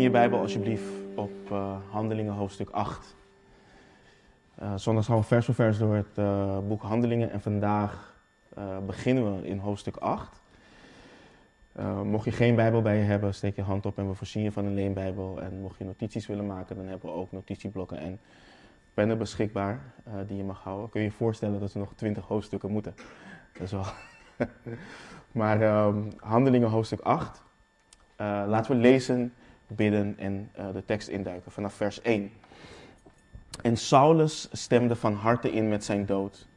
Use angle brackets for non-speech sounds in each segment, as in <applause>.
Je Bijbel alsjeblieft op uh, Handelingen hoofdstuk 8. Uh, zondag gaan we vers voor vers door het uh, boek Handelingen en vandaag beginnen we in hoofdstuk 8. mocht je geen Bijbel bij je hebben, steek je hand op en we voorzien je van een leenbijbel. En mocht je notities willen maken, dan hebben we ook notitieblokken en pennen beschikbaar die je mag houden. Kun je je voorstellen dat we nog 20 hoofdstukken moeten? Dat is wel. <laughs> maar um, Handelingen hoofdstuk 8. laten we lezen bidden en uh, de tekst induiken vanaf vers 1. En Saulus stemde van harte in met zijn dood.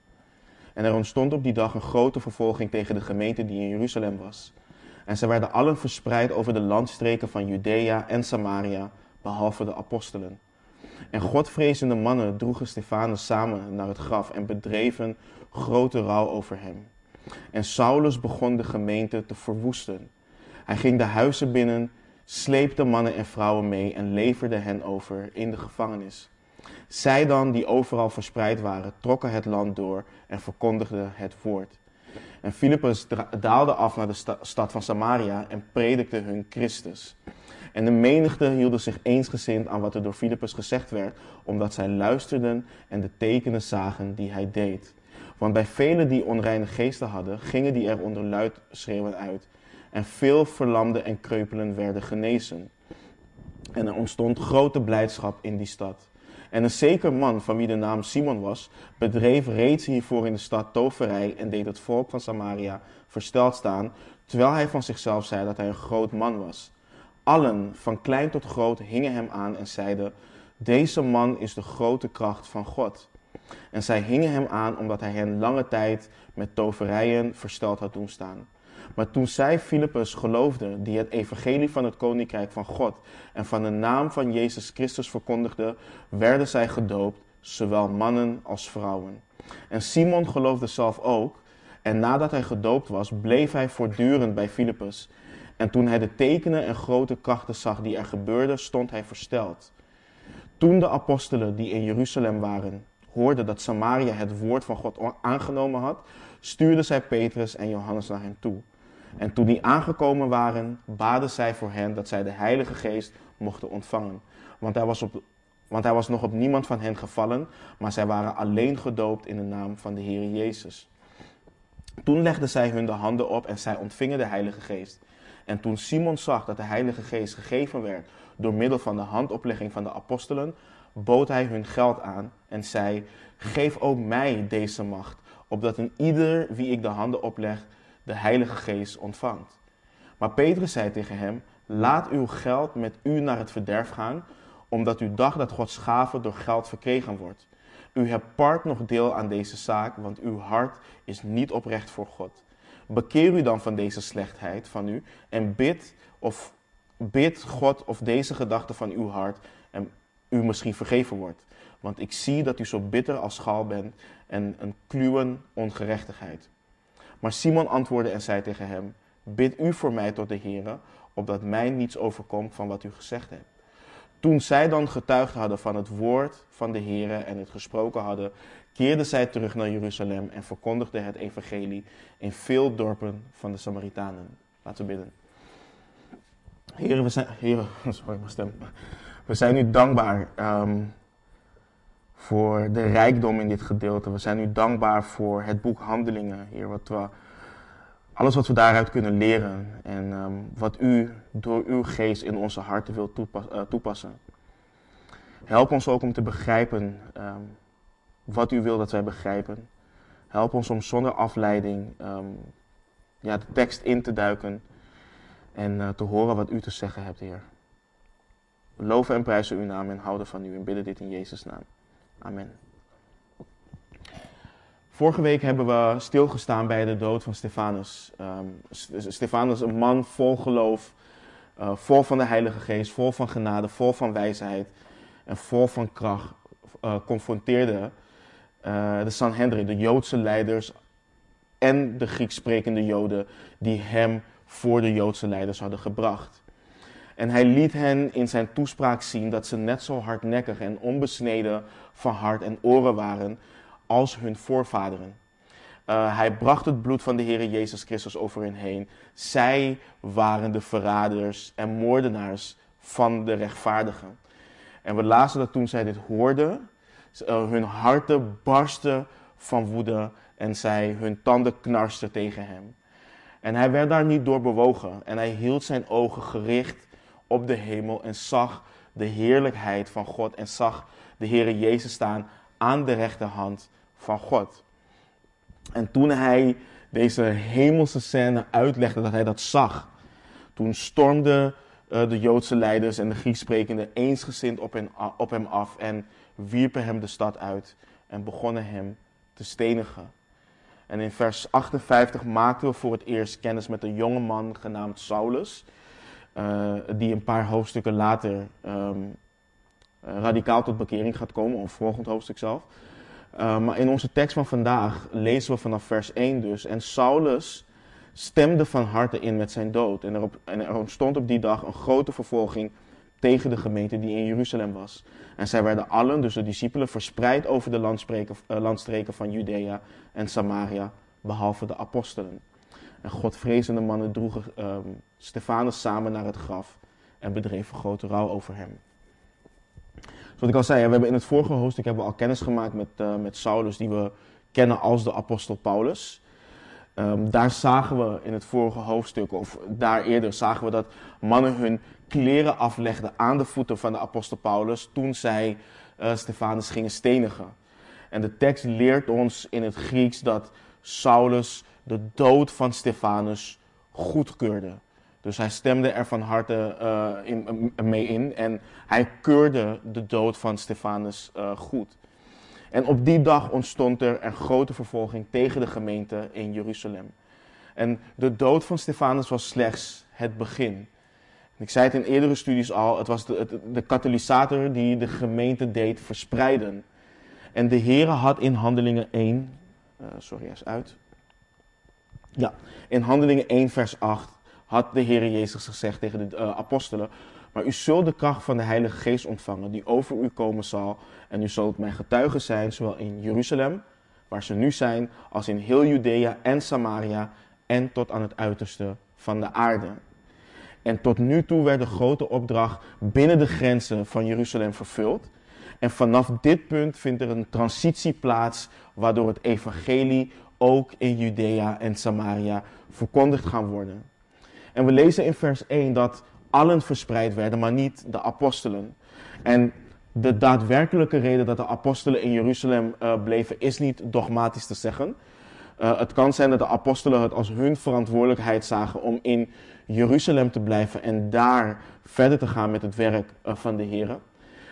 En er ontstond op die dag een grote vervolging tegen de gemeente die in Jeruzalem was. En zij werden allen verspreid over de landstreken van Judea en Samaria, behalve de apostelen. En godvrezende mannen droegen Stefanus samen naar het graf en bedreven grote rouw over hem. En Saulus begon de gemeente te verwoesten. Hij ging de huizen binnen sleepte mannen en vrouwen mee en leverde hen over in de gevangenis. Zij dan, die overal verspreid waren, trokken het land door en verkondigden het woord. En Filippus daalde af naar de stad van Samaria en predikte hun Christus. En de menigte hielden zich eensgezind aan wat er door Filippus gezegd werd, omdat zij luisterden en de tekenen zagen die hij deed. Want bij velen die onreine geesten hadden, gingen die er onder luid schreeuwen uit en veel verlamden en kreupelen werden genezen. En er ontstond grote blijdschap in die stad. En een zeker man, van wie de naam Simon was, bedreef reeds hiervoor in de stad toverij en deed het volk van Samaria versteld staan, terwijl hij van zichzelf zei dat hij een groot man was. Allen, van klein tot groot, hingen hem aan en zeiden: Deze man is de grote kracht van God. En zij hingen hem aan omdat hij hen lange tijd met toverijen versteld had doen staan. Maar toen zij Filippus geloofden, die het evangelie van het koninkrijk van God en van de naam van Jezus Christus verkondigde, werden zij gedoopt, zowel mannen als vrouwen. En Simon geloofde zelf ook, en nadat hij gedoopt was, bleef hij voortdurend bij Filippus. En toen hij de tekenen en grote krachten zag die er gebeurden, stond hij versteld. Toen de apostelen die in Jeruzalem waren, hoorden dat Samaria het woord van God aangenomen had, stuurden zij Petrus en Johannes naar hen toe. En toen die aangekomen waren, baden zij voor hen dat zij de Heilige Geest mochten ontvangen. Want hij was, op, want hij was nog op niemand van hen gevallen, maar zij waren alleen gedoopt in de naam van de Heer Jezus. Toen legden zij hun de handen op en zij ontvingen de Heilige Geest. En toen Simon zag dat de Heilige Geest gegeven werd door middel van de handoplegging van de apostelen, bood hij hun geld aan en zei: Geef ook mij deze macht, opdat een ieder wie ik de handen opleg de Heilige Geest ontvangt. Maar Petrus zei tegen hem: Laat uw geld met u naar het verderf gaan, omdat u dacht dat Gods gave door geld verkregen wordt. U hebt part nog deel aan deze zaak, want uw hart is niet oprecht voor God. Bekeer u dan van deze slechtheid van u en bid of bid God of deze gedachte van uw hart en u misschien vergeven wordt. Want ik zie dat u zo bitter als schaal bent en een kluwen ongerechtigheid. Maar Simon antwoordde en zei tegen hem: Bid u voor mij tot de Heer, opdat mij niets overkomt van wat u gezegd hebt. Toen zij dan getuigd hadden van het woord van de Heer en het gesproken hadden, keerden zij terug naar Jeruzalem en verkondigden het evangelie in veel dorpen van de Samaritanen. Laten we bidden. Heren, we zijn, <laughs> sorry mijn stem. We zijn u dankbaar um, voor de rijkdom in dit gedeelte. We zijn u dankbaar voor het boek Handelingen, Heer. Wat alles wat we daaruit kunnen leren en um, wat u door uw geest in onze harten wilt uh, toepassen. Help ons ook om te begrijpen um, wat u wil dat wij begrijpen. Help ons om zonder afleiding um, ja, de tekst in te duiken en uh, te horen wat u te zeggen hebt, Heer. We loven en prijzen uw naam en houden van u en bidden dit in Jezus' naam. Amen. Vorige week hebben we stilgestaan bij de dood van Stefanus. Um, Stefanus, een man vol geloof, uh, vol van de Heilige Geest, vol van genade, vol van wijsheid en vol van kracht, uh, confronteerde uh, de Sanhedrin, de Joodse leiders en de Grieks sprekende Joden die hem voor de Joodse leiders hadden gebracht. En hij liet hen in zijn toespraak zien dat ze net zo hardnekkig en onbesneden van hart en oren waren als hun voorvaderen. Uh, hij bracht het bloed van de Heer Jezus Christus over hen heen. Zij waren de verraders en moordenaars van de rechtvaardigen. En we lazen dat toen zij dit hoorden, eh, hun harten barsten van woede en zij hun tanden knarsten tegen hem. En hij werd daar niet door bewogen en hij hield zijn ogen gericht op de hemel en zag de heerlijkheid van God en zag de Heere Jezus staan aan de rechterhand van God. En toen hij deze hemelse scène uitlegde, dat hij dat zag, toen stormden uh, de Joodse leiders en de Grieks sprekenden eensgezind op, hen, op hem af en wierpen hem de stad uit en begonnen hem te stenigen. En in vers 58 maakten we voor het eerst kennis met een jonge man genaamd Saulus, uh, die een paar hoofdstukken later um, radicaal tot bekering gaat komen, of volgend hoofdstuk zelf. Uh, maar in onze tekst van vandaag lezen we vanaf vers 1 dus. En Saulus stemde van harte in met zijn dood. En, erop, en er ontstond op die dag een grote vervolging tegen de gemeente die in Jeruzalem was. En zij werden allen, dus de discipelen, verspreid over de landstreken van Judea en Samaria, behalve de apostelen. En godvrezende mannen droegen um, Stefanus samen naar het graf en bedreven grote rouw over hem. Zoals ik al zei, we hebben in het vorige hoofdstuk hebben we al kennis gemaakt met, uh, met Saulus, die we kennen als de apostel Paulus. Um, daar zagen we in het vorige hoofdstuk, of daar eerder, zagen we dat mannen hun kleren aflegden aan de voeten van de apostel Paulus toen zij uh, Stefanus gingen stenigen. En de tekst leert ons in het Grieks dat Saulus de dood van Stefanus goedkeurde. Dus hij stemde er van harte uh, in, mee in en hij keurde de dood van Stefanus uh, goed. En op die dag ontstond er een grote vervolging tegen de gemeente in Jeruzalem. En de dood van Stefanus was slechts het begin. Ik zei het in eerdere studies al, het was de, de katalysator die de gemeente deed verspreiden. En de Heere had in Handelingen 1, uh, eh, sorry, eens uit. Ja, in Handelingen 1 vers 8 had de Heere Jezus gezegd tegen de uh, apostelen, maar u zult de kracht van de Heilige Geest ontvangen, die over u komen zal. En u zult mijn getuigen zijn, zowel in Jeruzalem, waar ze nu zijn, als in heel Judea en Samaria en tot aan het uiterste van de aarde. En tot nu toe werd de grote opdracht binnen de grenzen van Jeruzalem vervuld. En vanaf dit punt vindt er een transitie plaats, waardoor het evangelie ook in Judea en Samaria verkondigd gaan worden. En we lezen in vers 1 dat allen verspreid werden, maar niet de apostelen. En de daadwerkelijke reden dat de apostelen in Jeruzalem uh, bleven, is niet dogmatisch te zeggen. Uh, het kan zijn dat de apostelen het als hun verantwoordelijkheid zagen om in Jeruzalem te blijven en daar verder te gaan met het werk uh, van de Heer.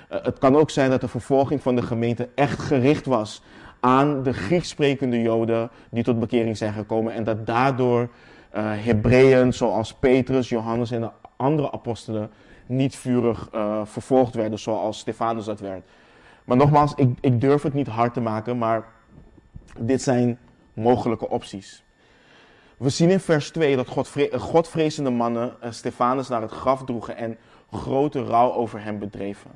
het kan ook zijn dat de vervolging van de gemeente echt gericht was aan de Grieks sprekende Joden die tot bekering zijn gekomen en dat daardoor Hebreeën zoals Petrus, Johannes en de andere apostelen niet vurig uh, vervolgd werden zoals Stefanus dat werd. Maar nogmaals, ik, ik durf het niet hard te maken, maar dit zijn mogelijke opties. We zien in vers 2 dat godvre godvrezende mannen uh, Stefanus naar het graf droegen en grote rouw over hem bedreven.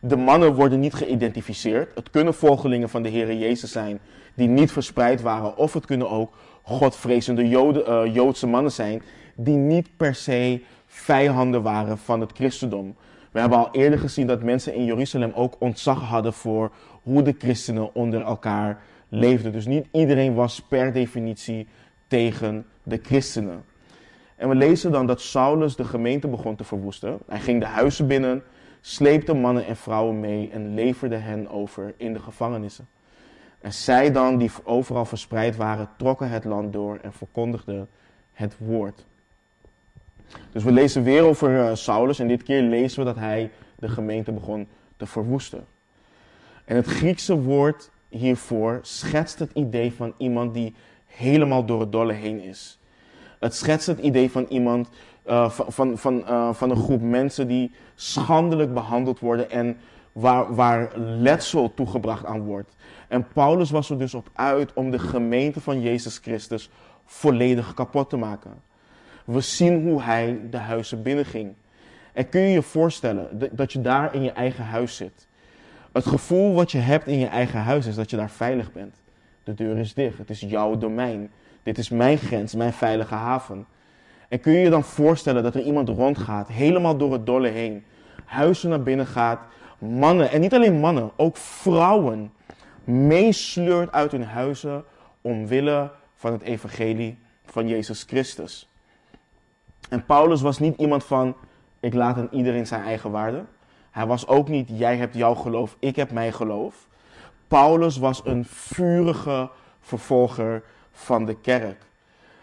De mannen worden niet geïdentificeerd. Het kunnen volgelingen van de Heer Jezus zijn die niet verspreid waren. Of het kunnen ook godvrezende Joden, uh, Joodse mannen zijn die niet per se vijanden waren van het christendom. We hebben al eerder gezien dat mensen in Jeruzalem ook ontzag hadden voor hoe de christenen onder elkaar leefden. Dus niet iedereen was per definitie tegen de christenen. En we lezen dan dat Saulus de gemeente begon te verwoesten. Hij ging de huizen binnen, sleepte mannen en vrouwen mee en leverde hen over in de gevangenissen. En zij dan, die overal verspreid waren, trokken het land door en verkondigden het woord. Dus we lezen weer over uh, Saulus en dit keer lezen we dat hij de gemeente begon te verwoesten. En het Griekse woord hiervoor schetst het idee van iemand die helemaal door het dolle heen is. Het schetst het idee van iemand, uh, van, van, van, uh, van een groep mensen die schandelijk behandeld worden en waar, waar letsel toegebracht aan wordt. En Paulus was er dus op uit om de gemeente van Jezus Christus volledig kapot te maken. We zien hoe hij de huizen binnenging. En kun je je voorstellen dat je daar in je eigen huis zit? Het gevoel wat je hebt in je eigen huis is dat je daar veilig bent. De deur is dicht, het is jouw domein. Dit is mijn grens, mijn veilige haven. En kun je je dan voorstellen dat er iemand rondgaat, helemaal door het dolle heen, huizen naar binnen gaat, mannen, en niet alleen mannen, ook vrouwen, meesleurt uit hun huizen omwille van het evangelie van Jezus Christus. En Paulus was niet iemand van, ik laat aan iedereen zijn eigen waarde. Hij was ook niet, jij hebt jouw geloof, ik heb mijn geloof. Paulus was een vurige vervolger van de kerk.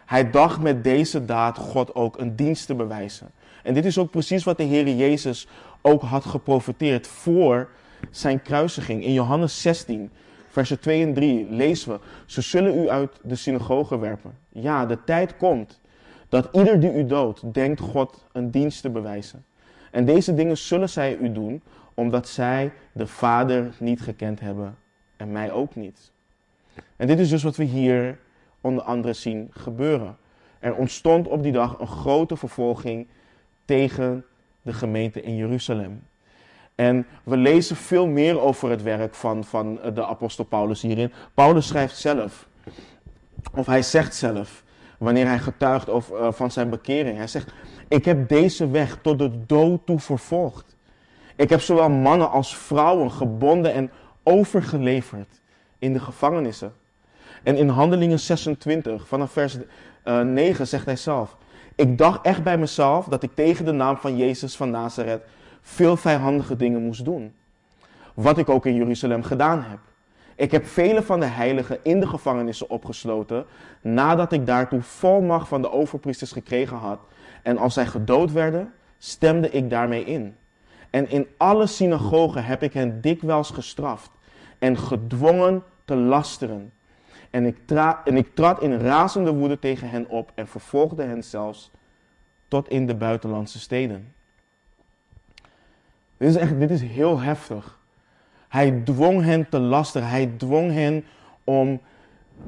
Hij dacht met deze daad God ook een dienst te bewijzen. En dit is ook precies wat de Heer Jezus ook had geprofiteerd voor zijn kruisiging. In Johannes 16, versen 2 en 3 lezen we: Ze zullen u uit de synagoge werpen. Ja, de tijd komt dat ieder die u doodt, denkt God een dienst te bewijzen. En deze dingen zullen zij u doen, omdat zij de Vader niet gekend hebben en mij ook niet. En dit is dus wat we hier onder andere zien gebeuren. Er ontstond op die dag een grote vervolging tegen de gemeente in Jeruzalem. En we lezen veel meer over het werk van, van de apostel Paulus hierin. Paulus schrijft zelf, of hij zegt zelf, wanneer hij getuigt uh, van zijn bekering. Hij zegt, ik heb deze weg tot de dood toe vervolgd. Ik heb zowel mannen als vrouwen gebonden en overgeleverd in de gevangenissen. En in Handelingen 26, vanaf vers uh, 9, zegt hij zelf: Ik dacht echt bij mezelf dat ik tegen de naam van Jezus van Nazareth veel vijandige dingen moest doen. Wat ik ook in Jeruzalem gedaan heb. Ik heb vele van de heiligen in de gevangenissen opgesloten, nadat ik daartoe volmacht van de overpriesters gekregen had. En als zij gedood werden, stemde ik daarmee in. En in alle synagogen heb ik hen dikwijls gestraft en gedwongen te lasteren. En ik, en ik trad in razende woede tegen hen op en vervolgde hen zelfs tot in de buitenlandse steden. Dit is echt, dit is heel heftig. Hij dwong hen te lasteren. Hij dwong hen om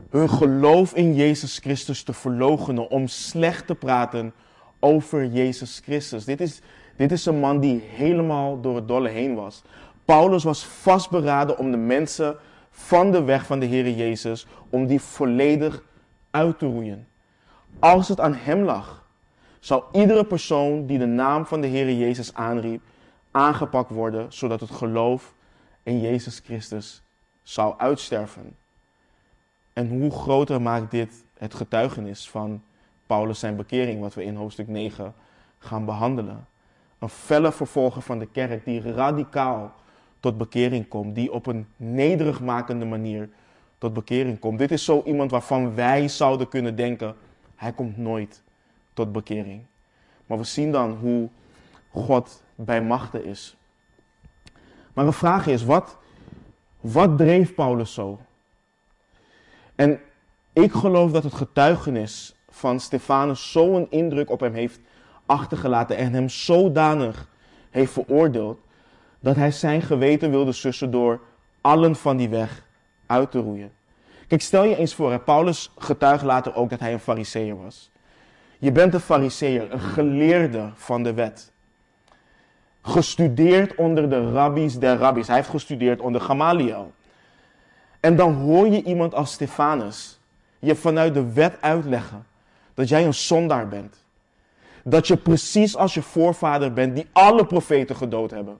hun geloof in Jezus Christus te verloochenen. Om slecht te praten over Jezus Christus. Dit is, dit is een man die helemaal door het dolle heen was. Paulus was vastberaden om de mensen van de weg van de Heer Jezus, om die volledig uit te roeien. Als het aan hem lag, zou iedere persoon die de naam van de Heer Jezus aanriep, aangepakt worden, zodat het geloof in Jezus Christus zou uitsterven. En hoe groter maakt dit het getuigenis van Paulus zijn bekering, wat we in hoofdstuk 9 gaan behandelen. Een felle vervolger van de kerk die radicaal tot bekering komt, die op een nederigmakende manier tot bekering komt. Dit is zo iemand waarvan wij zouden kunnen denken, hij komt nooit tot bekering. Maar we zien dan hoe God bij machten is. Maar de vraag is, wat, wat dreef Paulus zo? En ik geloof dat het getuigenis van Stefanus zo'n indruk op hem heeft achtergelaten en hem zodanig heeft veroordeeld, dat hij zijn geweten wilde sussen door allen van die weg uit te roeien. Kijk, stel je eens voor, Paulus getuigt later ook dat hij een fariseer was. Je bent een fariseer, een geleerde van de wet. Gestudeerd onder de rabbies der rabbies. Hij heeft gestudeerd onder Gamaliel. En dan hoor je iemand als Stefanus je vanuit de wet uitleggen dat jij een zondaar bent. Dat je precies als je voorvader bent die alle profeten gedood hebben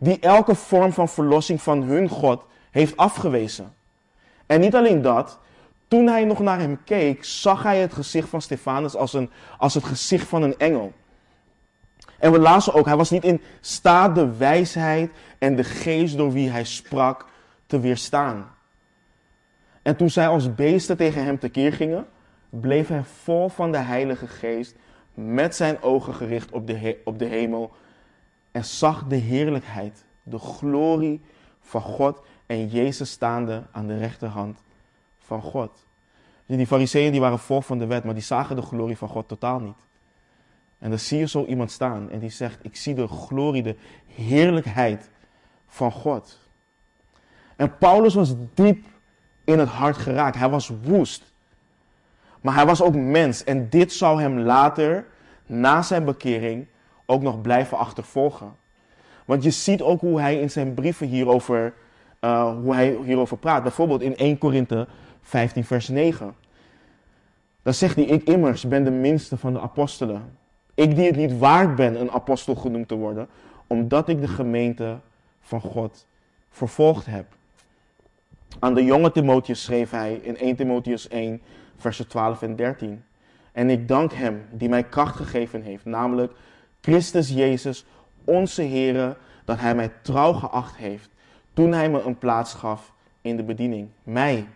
die elke vorm van verlossing van hun God heeft afgewezen. En niet alleen dat, toen hij nog naar hem keek, zag hij het gezicht van Stefanus als, een, als het gezicht van een engel. En we lazen ook, hij was niet in staat de wijsheid en de geest door wie hij sprak te weerstaan. En toen zij als beesten tegen hem tekeer gingen, bleef hij vol van de Heilige Geest, met zijn ogen gericht op de, op de hemel en zag de heerlijkheid, de glorie van God en Jezus staande aan de rechterhand van God. Die fariseeën die waren vol van de wet, maar die zagen de glorie van God totaal niet. En dan zie je zo iemand staan en die zegt, ik zie de glorie, de heerlijkheid van God. En Paulus was diep in het hart geraakt. Hij was woest. Maar hij was ook mens. En dit zou hem later, na zijn bekering, ook nog blijven achtervolgen. Want je ziet ook hoe hij in zijn brieven hierover, uh, hoe hij hierover praat. Bijvoorbeeld in 1 Korinthe 15 vers 9. Dan zegt hij, ik immers ben de minste van de apostelen. Ik die het niet waard ben een apostel genoemd te worden, omdat ik de gemeente van God vervolgd heb. Aan de jonge Timotheus schreef hij in 1 Timotheus 1, versen 12 en 13. En ik dank hem die mij kracht gegeven heeft, namelijk Christus Jezus, onze Heere, dat hij mij trouw geacht heeft toen hij me een plaats gaf in de bediening. Mij,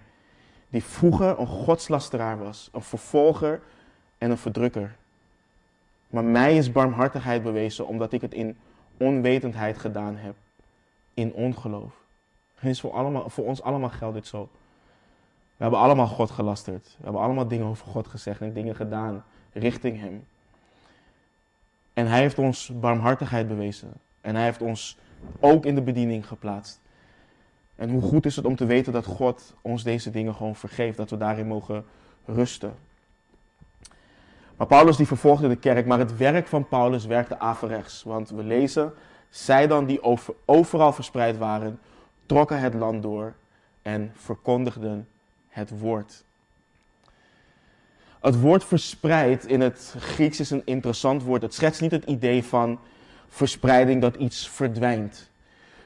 die vroeger een godslasteraar was, een vervolger en een verdrukker. Maar mij is barmhartigheid bewezen omdat ik het in onwetendheid gedaan heb, in ongeloof. Het is voor, allemaal, voor ons allemaal geldt dit zo. We hebben allemaal God gelasterd. We hebben allemaal dingen over God gezegd en dingen gedaan richting Hem. En Hij heeft ons barmhartigheid bewezen. En Hij heeft ons ook in de bediening geplaatst. En hoe goed is het om te weten dat God ons deze dingen gewoon vergeeft, dat we daarin mogen rusten. Maar Paulus die vervolgde de kerk, maar het werk van Paulus werkte averechts. Want we lezen, zij dan die over, overal verspreid waren, trokken het land door en verkondigden het woord. Het woord verspreid in het Grieks is een interessant woord. Het schetst niet het idee van verspreiding dat iets verdwijnt.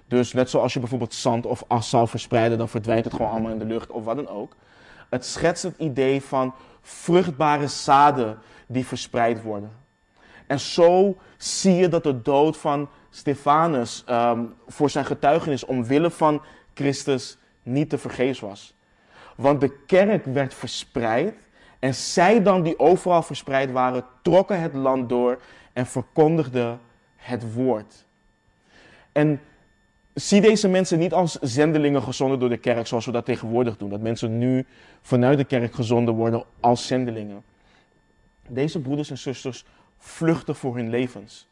Dus net zoals je bijvoorbeeld zand of as zou verspreiden, dan verdwijnt het gewoon allemaal in de lucht of wat dan ook. Het schetst het idee van vruchtbare zaden die verspreid worden. En zo zie je dat de dood van Stefanus um, voor zijn getuigenis omwille van Christus niet te vergeefs was. Want de kerk werd verspreid en zij dan die overal verspreid waren, trokken het land door en verkondigden het woord. En zie deze mensen niet als zendelingen gezonden door de kerk, zoals we dat tegenwoordig doen. Dat mensen nu vanuit de kerk gezonden worden als zendelingen. Deze broeders en zusters vluchten voor hun levens.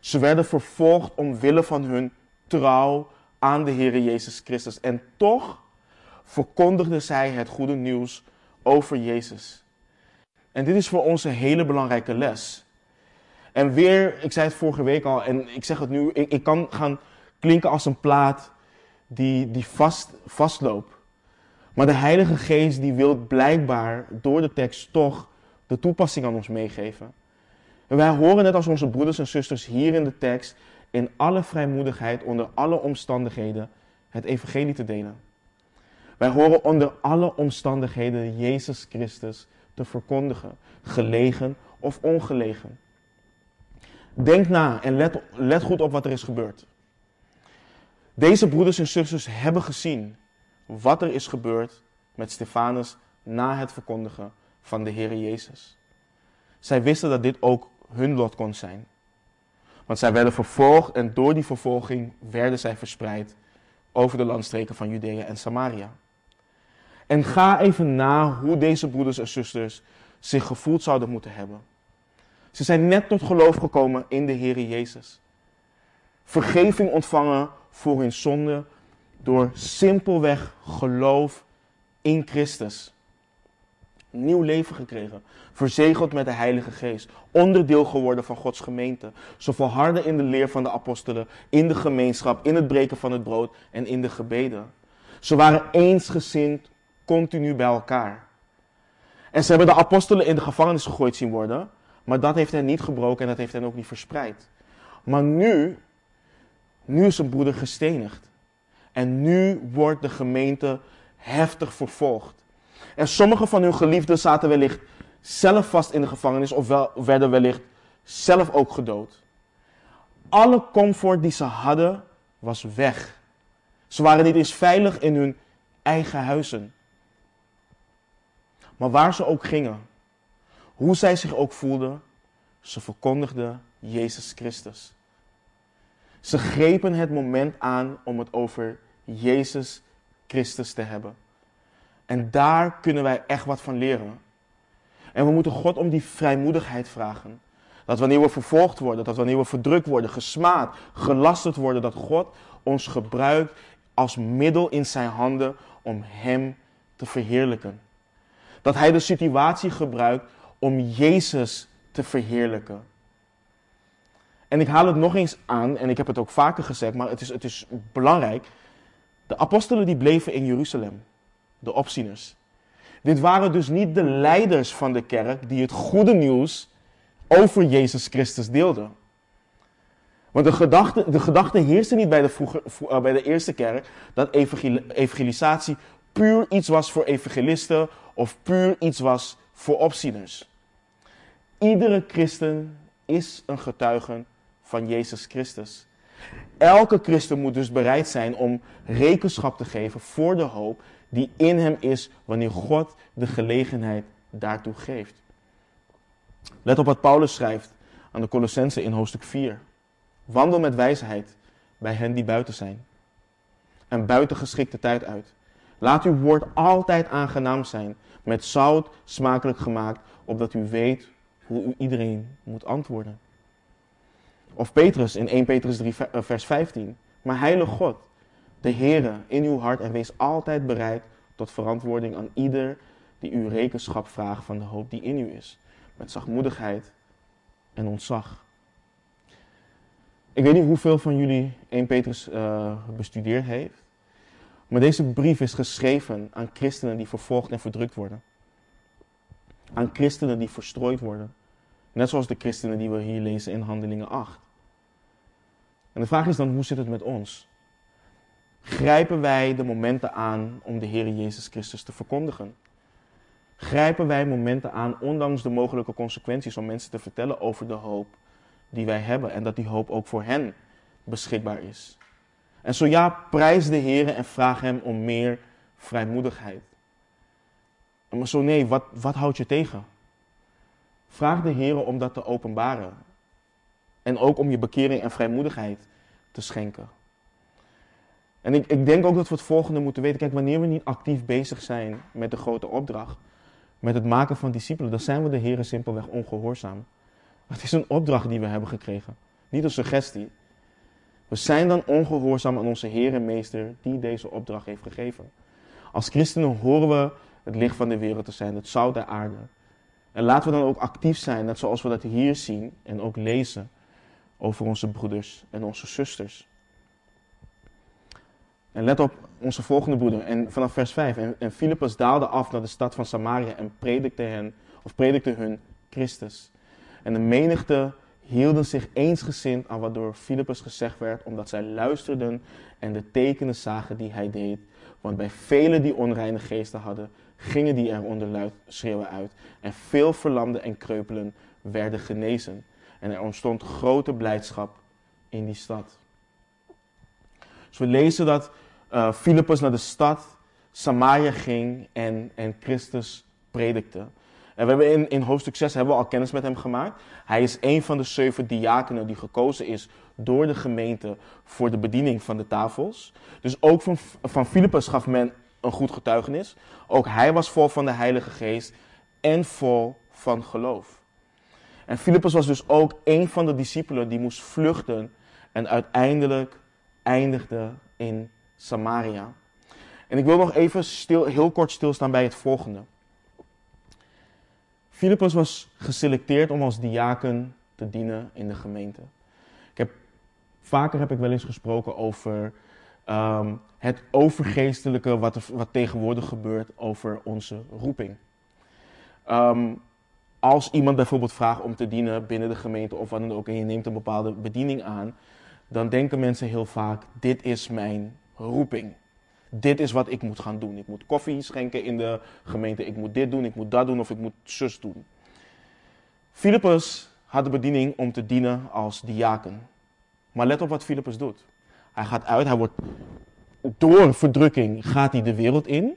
Ze werden vervolgd omwille van hun trouw aan de Heer Jezus Christus. En toch verkondigden zij het goede nieuws over Jezus. En dit is voor ons een hele belangrijke les. En weer, ik zei het vorige week al en ik zeg het nu, ik, kan gaan klinken als een plaat die, die vast, vastloopt. Maar de Heilige Geest die wil blijkbaar door de tekst toch de toepassing aan ons meegeven. En wij horen net als onze broeders en zusters hier in de tekst in alle vrijmoedigheid, onder alle omstandigheden, het evangelie te delen. Wij horen onder alle omstandigheden Jezus Christus te verkondigen, gelegen of ongelegen. Denk na en let, let goed op wat er is gebeurd. Deze broeders en zusters hebben gezien wat er is gebeurd met Stefanus na het verkondigen van de Heer Jezus. Zij wisten dat dit ook hun lot kon zijn. Want zij werden vervolgd en door die vervolging werden zij verspreid over de landstreken van Judea en Samaria. En ga even na hoe deze broeders en zusters zich gevoeld zouden moeten hebben. Ze zijn net tot geloof gekomen in de Heer Jezus. Vergeving ontvangen voor hun zonde door simpelweg geloof in Christus. Nieuw leven gekregen, verzegeld met de Heilige Geest, onderdeel geworden van Gods gemeente. Ze volharden in de leer van de apostelen, in de gemeenschap, in het breken van het brood en in de gebeden. Ze waren eensgezind, continu bij elkaar. En ze hebben de apostelen in de gevangenis gegooid zien worden, maar dat heeft hen niet gebroken en dat heeft hen ook niet verspreid. Maar nu nu is een broeder gestenigd. En nu wordt de gemeente heftig vervolgd. En sommige van hun geliefden zaten wellicht zelf vast in de gevangenis of wel, werden wellicht zelf ook gedood. Alle comfort die ze hadden was weg. Ze waren niet eens veilig in hun eigen huizen. Maar waar ze ook gingen, hoe zij zich ook voelden, ze verkondigden Jezus Christus. Ze grepen het moment aan om het over Jezus Christus te hebben. En daar kunnen wij echt wat van leren. En we moeten God om die vrijmoedigheid vragen. Dat wanneer we vervolgd worden, dat wanneer we verdrukt worden, gesmaad, gelasterd worden, dat God ons gebruikt als middel in zijn handen om Hem te verheerlijken. Dat Hij de situatie gebruikt om Jezus te verheerlijken. En ik haal het nog eens aan, en ik heb het ook vaker gezegd, maar het is, het is belangrijk. De apostelen die bleven in Jeruzalem, de opzieners. Dit waren dus niet de leiders van de kerk die het goede nieuws over Jezus Christus deelden. Want de gedachte, de gedachte heerste niet bij de, vroeger, eh, bij de eerste kerk dat evangelisatie puur iets was voor evangelisten of puur iets was voor opzieners. Iedere christen is een getuige van Jezus Christus. Elke christen moet dus bereid zijn om rekenschap te geven voor de hoop die in hem is wanneer God de gelegenheid daartoe geeft. Let op wat Paulus schrijft aan de Colossense in hoofdstuk 4. Wandel met wijsheid bij hen die buiten zijn. En buiten geschikte tijd uit. Laat uw woord altijd aangenaam zijn, met zout smakelijk gemaakt, opdat u weet hoe u iedereen moet antwoorden. Of Petrus in 1 Petrus 3 eh, vers 15. Maar heilige God, de Heere in uw hart en wees altijd bereid tot verantwoording aan ieder die u rekenschap vraagt van de hoop die in u is. Met zachtmoedigheid en ontzag. Ik weet niet hoeveel van jullie 1 Petrus uh, bestudeerd heeft. Maar deze brief is geschreven aan christenen die vervolgd en verdrukt worden. Aan christenen die verstrooid worden. Net zoals de christenen die we hier lezen in Handelingen 8. En de vraag is dan, hoe zit het met ons? Grijpen wij de momenten aan om de Heer Jezus Christus te verkondigen? Grijpen wij momenten aan, ondanks de mogelijke consequenties, om mensen te vertellen over de hoop die wij hebben en dat die hoop ook voor hen beschikbaar is? En zo ja, prijs de Heer en vraag Hem om meer vrijmoedigheid. Maar zo nee, wat, wat houdt je tegen? Vraag de Heer om dat te openbaren. En ook om je bekering en vrijmoedigheid te schenken. En ik, ik denk ook dat we het volgende moeten weten. Kijk, wanneer we niet actief bezig zijn met de grote opdracht, met het maken van discipelen, dan zijn we de Heer simpelweg ongehoorzaam. Het is een opdracht die we hebben gekregen, niet een suggestie. We zijn dan ongehoorzaam aan onze Heer en Meester die deze opdracht heeft gegeven. Als christenen horen we het licht van de wereld te zijn, het zout der aarde. En laten we dan ook actief zijn, net zoals we dat hier zien en ook lezen over onze broeders en onze zusters. En let op onze volgende broeder. En vanaf vers 5. En, en Filippus daalde af naar de stad van Samaria en predikte hen, of predikte hun Christus. En de menigte hielden zich eensgezind aan wat door Filippus gezegd werd, omdat zij luisterden en de tekenen zagen die hij deed. Want bij velen die onreine geesten hadden, gingen die er onder luid schreeuwen uit. En veel verlamden en kreupelen werden genezen. En er ontstond grote blijdschap in die stad. Dus we lezen dat uh, Filippus naar de stad Samaria ging en, en Christus predikte. En we hebben in, in hoofdstuk 6 hebben we al kennis met hem gemaakt. Hij is een van de zeven diakenen die gekozen is door de gemeente voor de bediening van de tafels. Dus ook van, van Filippus gaf men een goed getuigenis. Ook hij was vol van de Heilige Geest en vol van geloof. En Filippus was dus ook een van de discipelen die moest vluchten en uiteindelijk eindigde in Samaria. En ik wil nog even stil, heel kort stilstaan bij het volgende. Filippus was geselecteerd om als diaken te dienen in de gemeente. Ik heb, vaker heb ik wel eens gesproken over ehm, het overgeestelijke wat, wat tegenwoordig gebeurt over onze roeping. Ehm, als iemand bijvoorbeeld vraagt om te dienen binnen de gemeente of wat dan ook en je neemt een bepaalde bediening aan, dan denken mensen heel vaak: dit is mijn roeping. Dit is wat ik moet gaan doen. Ik moet koffie schenken in de gemeente. Ik moet dit doen, ik moet dat doen of ik moet zus doen. Filippus had de bediening om te dienen als diaken. Maar let op wat Filippus doet. Hij gaat uit, hij wordt door verdrukking gaat hij de wereld in.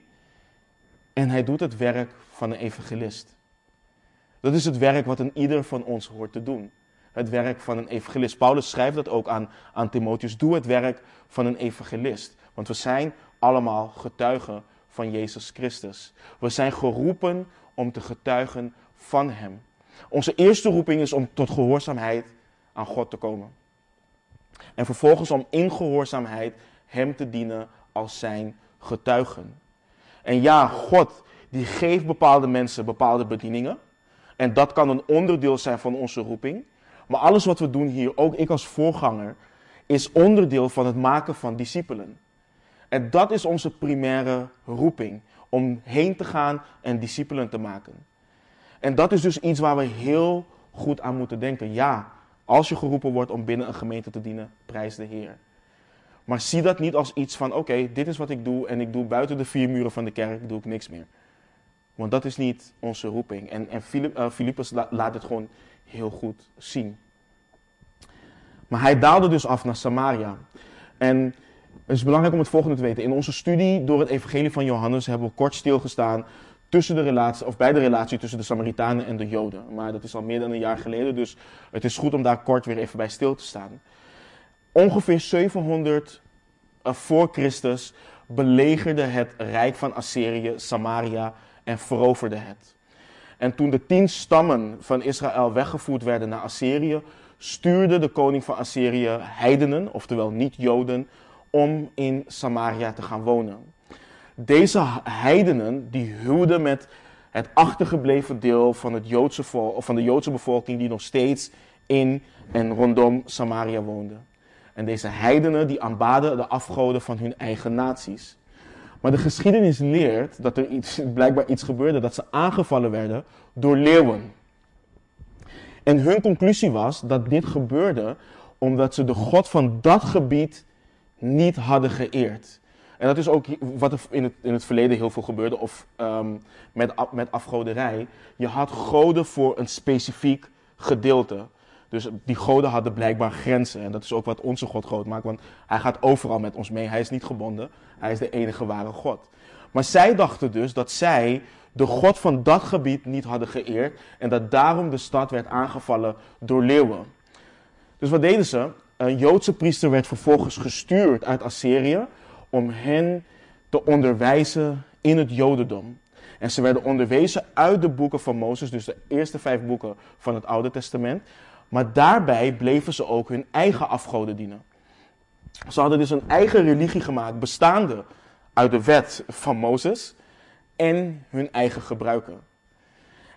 En hij doet het werk van een evangelist. Dat is het werk wat een ieder van ons hoort te doen. Het werk van een evangelist. Paulus schrijft dat ook aan, aan Timotheus. Doe het werk van een evangelist. Want we zijn allemaal getuigen van Jezus Christus. We zijn geroepen om te getuigen van Hem. Onze eerste roeping is om tot gehoorzaamheid aan God te komen. En vervolgens om in gehoorzaamheid Hem te dienen als zijn getuigen. En ja, God die geeft bepaalde mensen bepaalde bedieningen. En dat kan een onderdeel zijn van onze roeping. Maar alles wat we doen hier, ook ik als voorganger, is onderdeel van het maken van discipelen. En dat is onze primaire roeping. om heen te gaan en discipelen te maken. En dat is dus iets waar we heel goed aan moeten denken. Ja, als je geroepen wordt om binnen een gemeente te dienen, prijs de Heer. Maar zie dat niet als iets van: oké, dit is wat ik doe en ik doe buiten de vier muren van de kerk doe ik niks meer. Want dat is niet onze roeping. En, en Philippus uh, laat het gewoon heel goed zien. Maar hij daalde dus af naar Samaria. En het is belangrijk om het volgende te weten. In onze studie door het evangelie van Johannes hebben we kort stilgestaan tussen de relatie, of bij de relatie tussen de Samaritanen en de Joden. Maar dat is al meer dan een jaar geleden, dus het is goed om daar kort weer even bij stil te staan. Ongeveer 700 uh, voor Christus belegerde het rijk van Assyrië Samaria en veroverde het. En toen de tien stammen van Israël weggevoerd werden naar Assyrië, stuurde de koning van Assyrië heidenen, oftewel niet-Joden, om in Samaria te gaan wonen. Deze heidenen die huwden met het achtergebleven deel van, het Joodse volk, van de Joodse bevolking die nog steeds in en rondom Samaria woonde. En deze heidenen die aanbaden de afgoden van hun eigen naties. Maar de geschiedenis leert dat er iets, <laughs> blijkbaar iets gebeurde, dat ze aangevallen werden door leeuwen. En hun conclusie was dat dit gebeurde omdat ze de God van dat gebied niet hadden geëerd. En dat is ook wat er in het, in het verleden heel veel gebeurde, of um, met, met afgoderij. Je had goden voor een specifiek gedeelte. Dus die goden hadden blijkbaar grenzen. En dat is ook wat onze God groot maakt, want hij gaat overal met ons mee. Hij is niet gebonden, hij is de enige ware God. Maar zij dachten dus dat zij de God van dat gebied niet hadden geëerd en dat daarom de stad werd aangevallen door leeuwen. Dus wat deden ze? Een Joodse priester werd vervolgens gestuurd uit Assyrië om hen te onderwijzen in het Jodendom. En ze werden onderwezen uit de boeken van Mozes, dus de eerste vijf boeken van het Oude Testament. Maar daarbij bleven ze ook hun eigen afgoden dienen. Ze hadden dus een eigen religie gemaakt, bestaande uit de wet van Mozes en hun eigen gebruiken.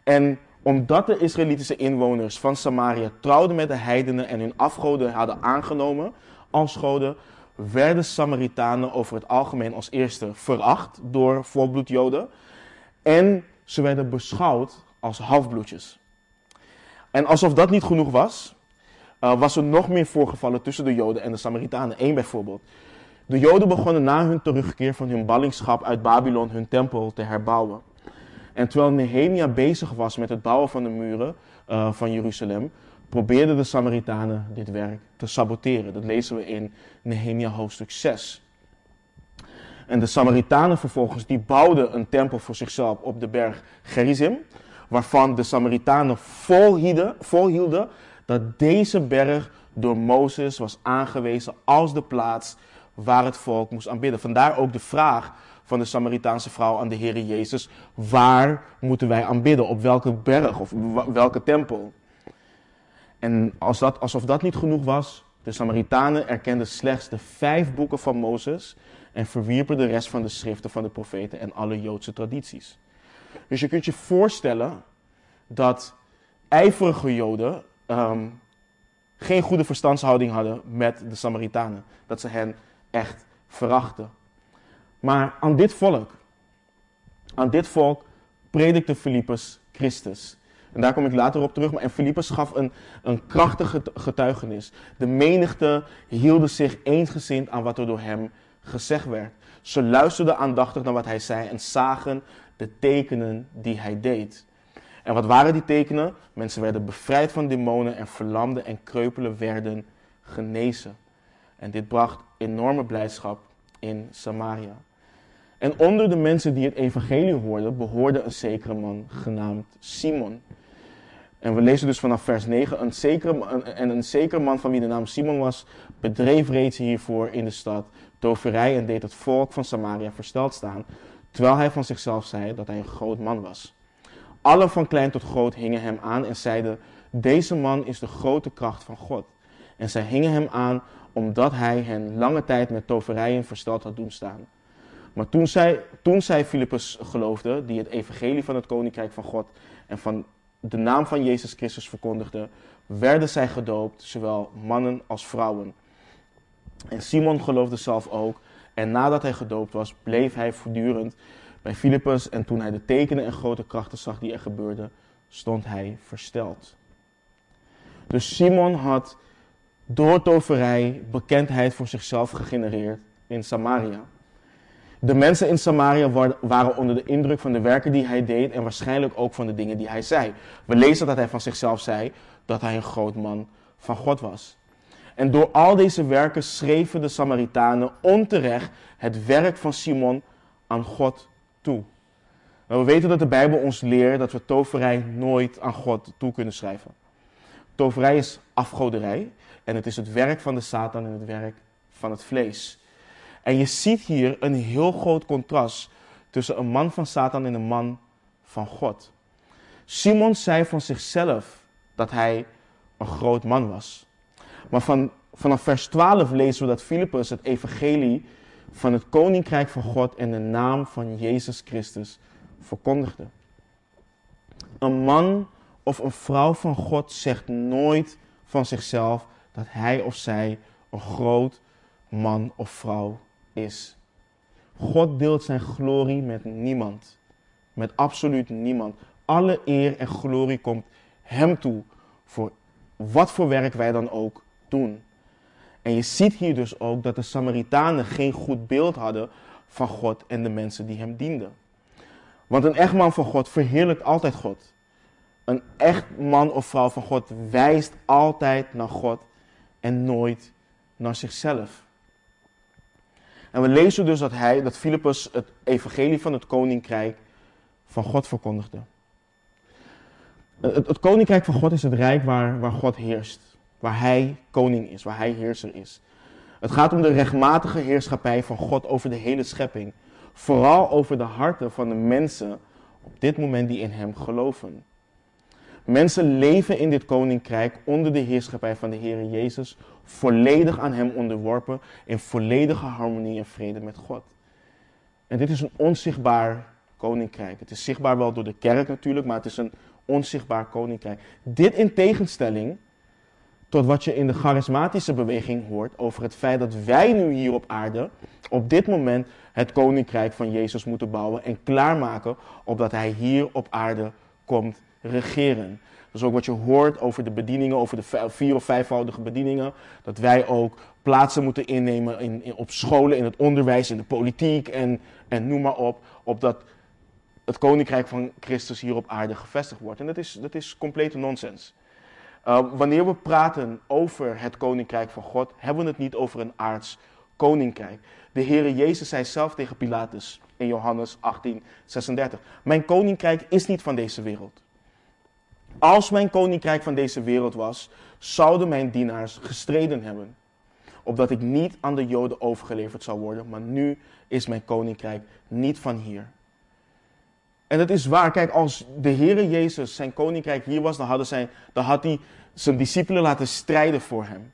En omdat de Israëlitische inwoners van Samaria trouwden met de heidenen en hun afgoden hadden aangenomen als goden, werden Samaritanen over het algemeen als eerste veracht door volbloedjoden. En ze werden beschouwd als halfbloedjes. En alsof dat niet genoeg was, uh, was er nog meer voorgevallen tussen de Joden en de Samaritanen. Eén bijvoorbeeld. De Joden begonnen na hun terugkeer van hun ballingschap uit Babylon hun tempel te herbouwen. En terwijl Nehemia bezig was met het bouwen van de muren uh, van Jeruzalem, probeerden de Samaritanen dit werk te saboteren. Dat lezen we in Nehemia hoofdstuk 6. En de Samaritanen vervolgens, die bouwden een tempel voor zichzelf op de berg Gerizim, waarvan de Samaritanen volhielden, volhielden dat deze berg door Mozes was aangewezen als de plaats waar het volk moest aanbidden. Vandaar ook de vraag van de Samaritaanse vrouw aan de Heer Jezus: waar moeten wij aanbidden? Op welke berg of welke tempel? En als dat, alsof dat niet genoeg was, de Samaritanen erkenden slechts de vijf boeken van Mozes en verwierpen de rest van de schriften van de profeten en alle Joodse tradities. Dus je kunt je voorstellen dat ijverige Joden um, geen goede verstandshouding hadden met de Samaritanen. Dat ze hen echt verachten. Maar aan dit volk, aan dit volk predikte Filippus Christus. En daar kom ik later op terug. Maar en Filippus gaf een, een krachtige getuigenis. De menigte hielden zich eensgezind aan wat er door hem gezegd werd. Ze luisterden aandachtig naar wat hij zei en zagen de tekenen die hij deed. En wat waren die tekenen? Mensen werden bevrijd van demonen en verlamden en kreupelen werden genezen. En dit bracht enorme blijdschap in Samaria. En onder de mensen die het evangelie hoorden, behoorde een zekere man genaamd Simon. En we lezen dus vanaf vers 9, een zekere, en een zekere man van wie de naam Simon was, bedreef reeds hiervoor in de stad toverij en deed het volk van Samaria versteld staan, terwijl hij van zichzelf zei dat hij een groot man was. Alle van klein tot groot hingen hem aan en zeiden, deze man is de grote kracht van God. En zij hingen hem aan omdat hij hen lange tijd met toverijen versteld had doen staan. Maar toen zij, toen zij Filippus geloofde, die het evangelie van het koninkrijk van God en van de naam van Jezus Christus verkondigde, werden zij gedoopt, zowel mannen als vrouwen. En Simon geloofde zelf ook. En nadat hij gedoopt was, bleef hij voortdurend bij Filippus en toen hij de tekenen en grote krachten zag die er gebeurden, stond hij versteld. Dus Simon had door toverij bekendheid voor zichzelf gegenereerd in Samaria. De mensen in Samaria waren onder de indruk van de werken die hij deed en waarschijnlijk ook van de dingen die hij zei. We lezen dat hij van zichzelf zei dat hij een groot man van God was. En door al deze werken schreven de Samaritanen onterecht het werk van Simon aan God toe. We weten dat de Bijbel ons leert dat we toverij nooit aan God toe kunnen schrijven. Toverij is afgoderij en het is het werk van de Satan en het werk van het vlees. En je ziet hier een heel groot contrast tussen een man van Satan en een man van God. Simon zei van zichzelf dat hij een groot man was. Maar van, vanaf vers 12 lezen we dat Filippus het evangelie van het koninkrijk van God en de naam van Jezus Christus verkondigde. Een man of een vrouw van God zegt nooit van zichzelf dat hij of zij een groot man of vrouw is. God deelt zijn glorie met niemand. Met absoluut niemand. Alle eer en glorie komt Hem toe. Voor wat voor werk wij dan ook doen. En je ziet hier dus ook dat de Samaritanen geen goed beeld hadden van God en de mensen die Hem dienden. Want een echt man van God verheerlijkt altijd God. Een echt man of vrouw van God wijst altijd naar God en nooit naar zichzelf. En we lezen dus dat hij, dat Filippus het evangelie van het koninkrijk van God verkondigde. Het, het, koninkrijk van God is het rijk waar, waar God heerst. Waar hij koning is, waar hij heerser is. Het gaat om de rechtmatige heerschappij van God over de hele schepping. Vooral over de harten van de mensen op dit moment die in hem geloven. Mensen leven in dit koninkrijk onder de heerschappij van de Heer Jezus, volledig aan Hem onderworpen, in volledige harmonie en vrede met God. En dit is een onzichtbaar koninkrijk. Het is zichtbaar wel door de kerk natuurlijk, maar het is een onzichtbaar koninkrijk. Dit in tegenstelling tot wat je in de charismatische beweging hoort over het feit dat wij nu hier op aarde op dit moment het koninkrijk van Jezus moeten bouwen en klaarmaken opdat Hij hier op aarde komt regeren. Is ook wat je hoort over de bedieningen, over de vier of vijfvoudige bedieningen. Dat wij ook plaatsen moeten innemen in, op scholen, in het onderwijs, in de politiek en, en noem maar op. Opdat het koninkrijk van Christus hier op aarde gevestigd wordt. En dat is, dat is complete nonsens. Uh, wanneer we praten over het koninkrijk van God, hebben we het niet over een aards koninkrijk. De Heere Jezus zei zelf tegen Pilatus in Johannes 18, 36. Mijn koninkrijk is niet van deze wereld. Als mijn koninkrijk van deze wereld was, zouden mijn dienaars gestreden hebben. Opdat ik niet aan de Joden overgeleverd zou worden, maar nu is mijn koninkrijk niet van hier. En het is waar, kijk, als de Heere Jezus zijn koninkrijk hier was, dan, hadden zijn, dan had hij zijn discipelen laten strijden voor hem.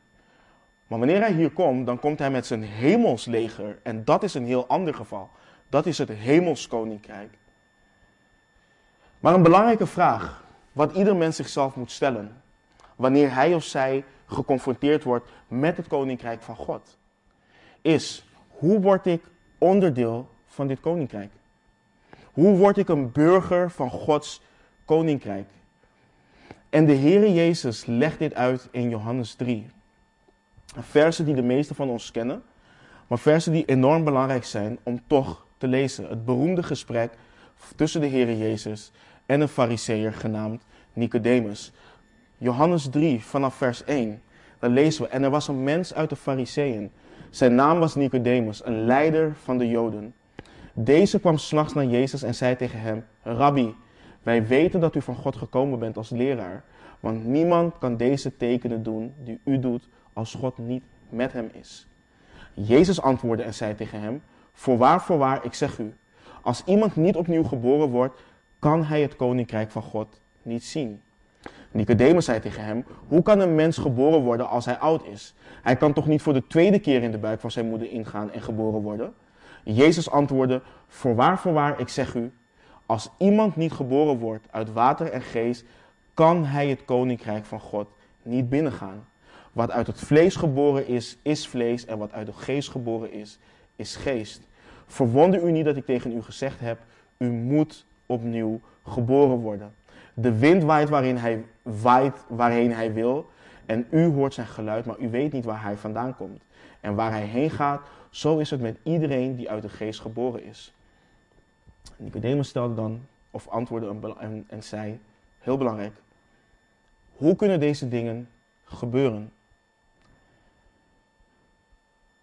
Maar wanneer hij hier komt, dan komt hij met zijn hemelsleger. En dat is een heel ander geval. Dat is het hemelskoninkrijk. Maar een belangrijke vraag wat ieder mens zichzelf moet stellen wanneer hij of zij geconfronteerd wordt met het koninkrijk van God, is hoe word ik onderdeel van dit koninkrijk? Hoe word ik een burger van Gods koninkrijk? En de Heere Jezus legt dit uit in Johannes 3. Versen die de meesten van ons kennen, maar versen die enorm belangrijk zijn om toch te lezen. Het beroemde gesprek tussen de Heere Jezus en een fariseer genaamd Nicodemus. Johannes 3 vanaf vers 1. Dan lezen we, en er was een mens uit de fariseeën. Zijn naam was Nicodemus, een leider van de Joden. Deze kwam s'nachts naar Jezus en zei tegen hem, Rabbi, wij weten dat u van God gekomen bent als leraar. Want niemand kan deze tekenen doen die u doet als God niet met hem is. Jezus antwoordde en zei tegen hem, Voorwaar, voorwaar, ik zeg u, als iemand niet opnieuw geboren wordt, kan hij het koninkrijk van God niet zien. Nicodemus zei tegen hem: Hoe kan een mens geboren worden als hij oud is? Hij kan toch niet voor de tweede keer in de buik van zijn moeder ingaan en geboren worden? Jezus antwoordde: Voorwaar, voorwaar, ik zeg u: Als iemand niet geboren wordt uit water en geest, kan hij het koninkrijk van God niet binnengaan. Wat uit het vlees geboren is, is vlees, en wat uit de geest geboren is, is geest. Verwonder u niet dat ik tegen u gezegd heb: U moet opnieuw geboren worden. De wind waait, waarin hij, waait waarheen hij wil. En u hoort zijn geluid, maar u weet niet waar hij vandaan komt. En waar hij heen gaat, zo is het met iedereen die uit de geest geboren is. Nicodemus stelde dan, of antwoordde en, zei, heel belangrijk, hoe kunnen deze dingen gebeuren?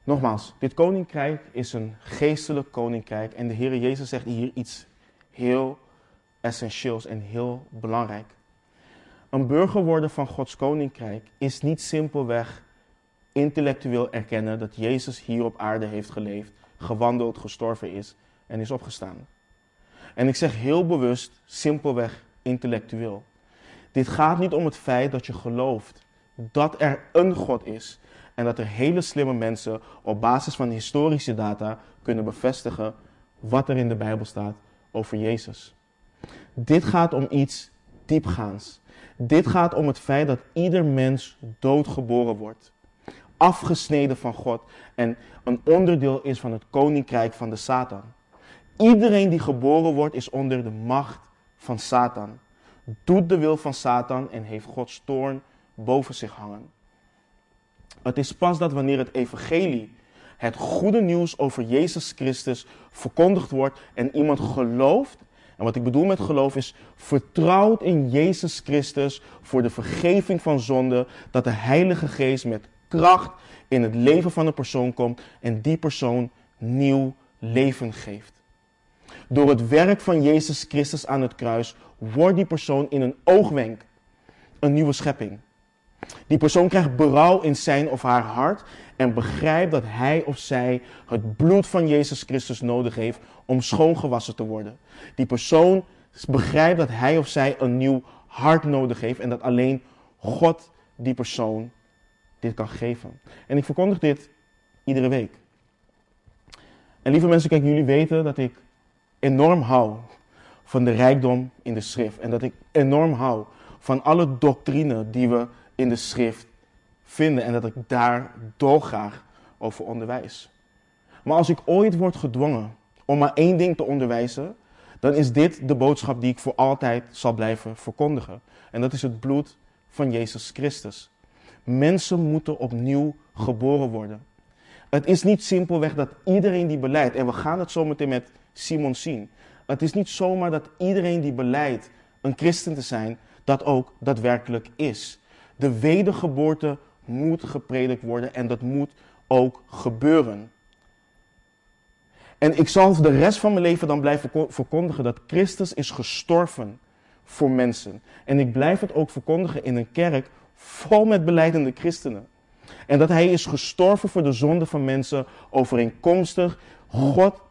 Nogmaals, dit koninkrijk is een geestelijk koninkrijk en de Heer Jezus zegt hier iets heel essentieels en heel belangrijk. Een burger worden van Gods koninkrijk is niet simpelweg intellectueel erkennen dat Jezus hier op aarde heeft geleefd, gewandeld, gestorven is en is opgestaan. En ik zeg heel bewust simpelweg intellectueel. Dit gaat niet om het feit dat je gelooft dat er een God is en dat er hele slimme mensen op basis van historische data kunnen bevestigen wat er in de Bijbel staat over Jezus. Dit gaat om iets diepgaans. Dit gaat om het feit dat ieder mens doodgeboren wordt, afgesneden van God en een onderdeel is van het koninkrijk van de Satan. Iedereen die geboren wordt is onder de macht van Satan, doet de wil van Satan en heeft Gods toorn boven zich hangen. Het is pas dat wanneer het evangelie, het goede nieuws over Jezus Christus, verkondigd wordt en iemand gelooft. En wat ik bedoel met geloof is vertrouwt in Jezus Christus voor de vergeving van zonde, dat de Heilige Geest met kracht in het leven van een persoon komt en die persoon nieuw leven geeft. Door het werk van Jezus Christus aan het kruis wordt die persoon in een oogwenk een nieuwe schepping. Die persoon krijgt berouw in zijn of haar hart en begrijpt dat hij of zij het bloed van Jezus Christus nodig heeft om schoongewassen te worden. Die persoon begrijpt dat hij of zij een nieuw hart nodig heeft en dat alleen God die persoon dit kan geven. En ik verkondig dit iedere week. En lieve mensen, kijk, jullie weten dat ik enorm hou van de rijkdom in de schrift. En dat ik enorm hou van alle doctrine die we in de schrift vinden en dat ik daar dolgraag over onderwijs. Maar als ik ooit word gedwongen om maar één ding te onderwijzen, dan is dit de boodschap die ik voor altijd zal blijven verkondigen. En dat is het bloed van Jezus Christus. Mensen moeten opnieuw geboren worden. Het is niet simpelweg dat iedereen die beleidt, en we gaan het zo meteen met Simon zien. Het is niet zomaar dat iedereen die beleidt een christen te zijn, dat ook daadwerkelijk is. De wedergeboorte moet gepredikt worden en dat moet ook gebeuren. En ik zal de rest van mijn leven dan blijven verkondigen dat Christus is gestorven voor mensen. En ik blijf het ook verkondigen in een kerk vol met beleidende christenen. En dat hij is gestorven voor de zonde van mensen overeenkomstig God,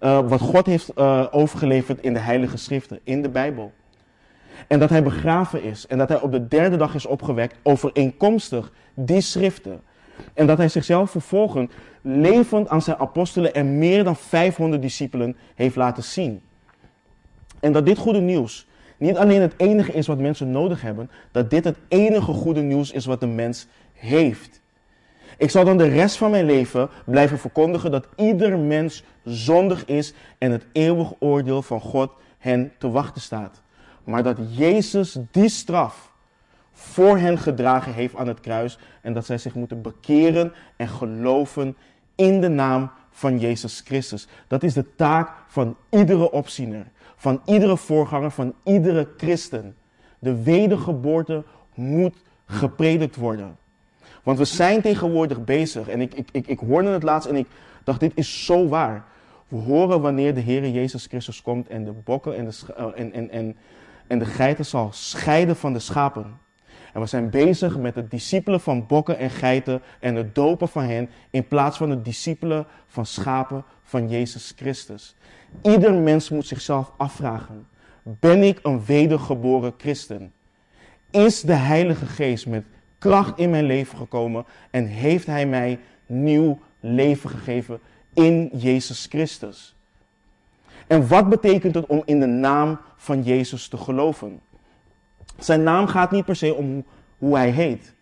uh, wat God heeft uh, overgeleverd in de Heilige Schriften, in de Bijbel. En dat hij begraven is. En dat hij op de derde dag is opgewekt overeenkomstig die schriften. En dat hij zichzelf vervolgens levend aan zijn apostelen en meer dan 500 discipelen heeft laten zien. En dat dit goede nieuws niet alleen het enige is wat mensen nodig hebben, dat dit het enige goede nieuws is wat de mens heeft. Ik zal dan de rest van mijn leven blijven verkondigen dat ieder mens zondig is en het eeuwig oordeel van God hen te wachten staat maar dat Jezus die straf voor hen gedragen heeft aan het kruis en dat zij zich moeten bekeren en geloven in de naam van Jezus Christus. Dat is de taak van iedere opziener, van iedere voorganger, van iedere christen. De wedergeboorte moet gepredikt worden. Want we zijn tegenwoordig bezig, en ik, ik, ik, ik hoorde het laatst en ik dacht, dit is zo waar. We horen wanneer de Heer Jezus Christus komt en de bokken en, de, en, en, en en de geiten zal scheiden van de schapen. En we zijn bezig met het discipelen van bokken en geiten en het dopen van hen in plaats van het discipelen van schapen van Jezus Christus. Ieder mens moet zichzelf afvragen: ben ik een wedergeboren christen? Is de Heilige Geest met kracht in mijn leven gekomen en heeft Hij mij nieuw leven gegeven in Jezus Christus? En wat betekent het om in de naam van Jezus te geloven? Zijn naam gaat niet per se om hoe hij heet.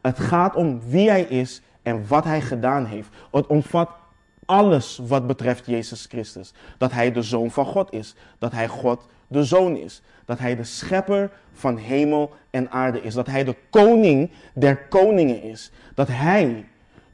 Het gaat om wie hij is en wat hij gedaan heeft. Het omvat alles wat betreft Jezus Christus. Dat Hij de Zoon van God is. Dat Hij God de Zoon is. Dat Hij de Schepper van hemel en aarde is. Dat Hij de Koning der Koningen is. Dat Hij,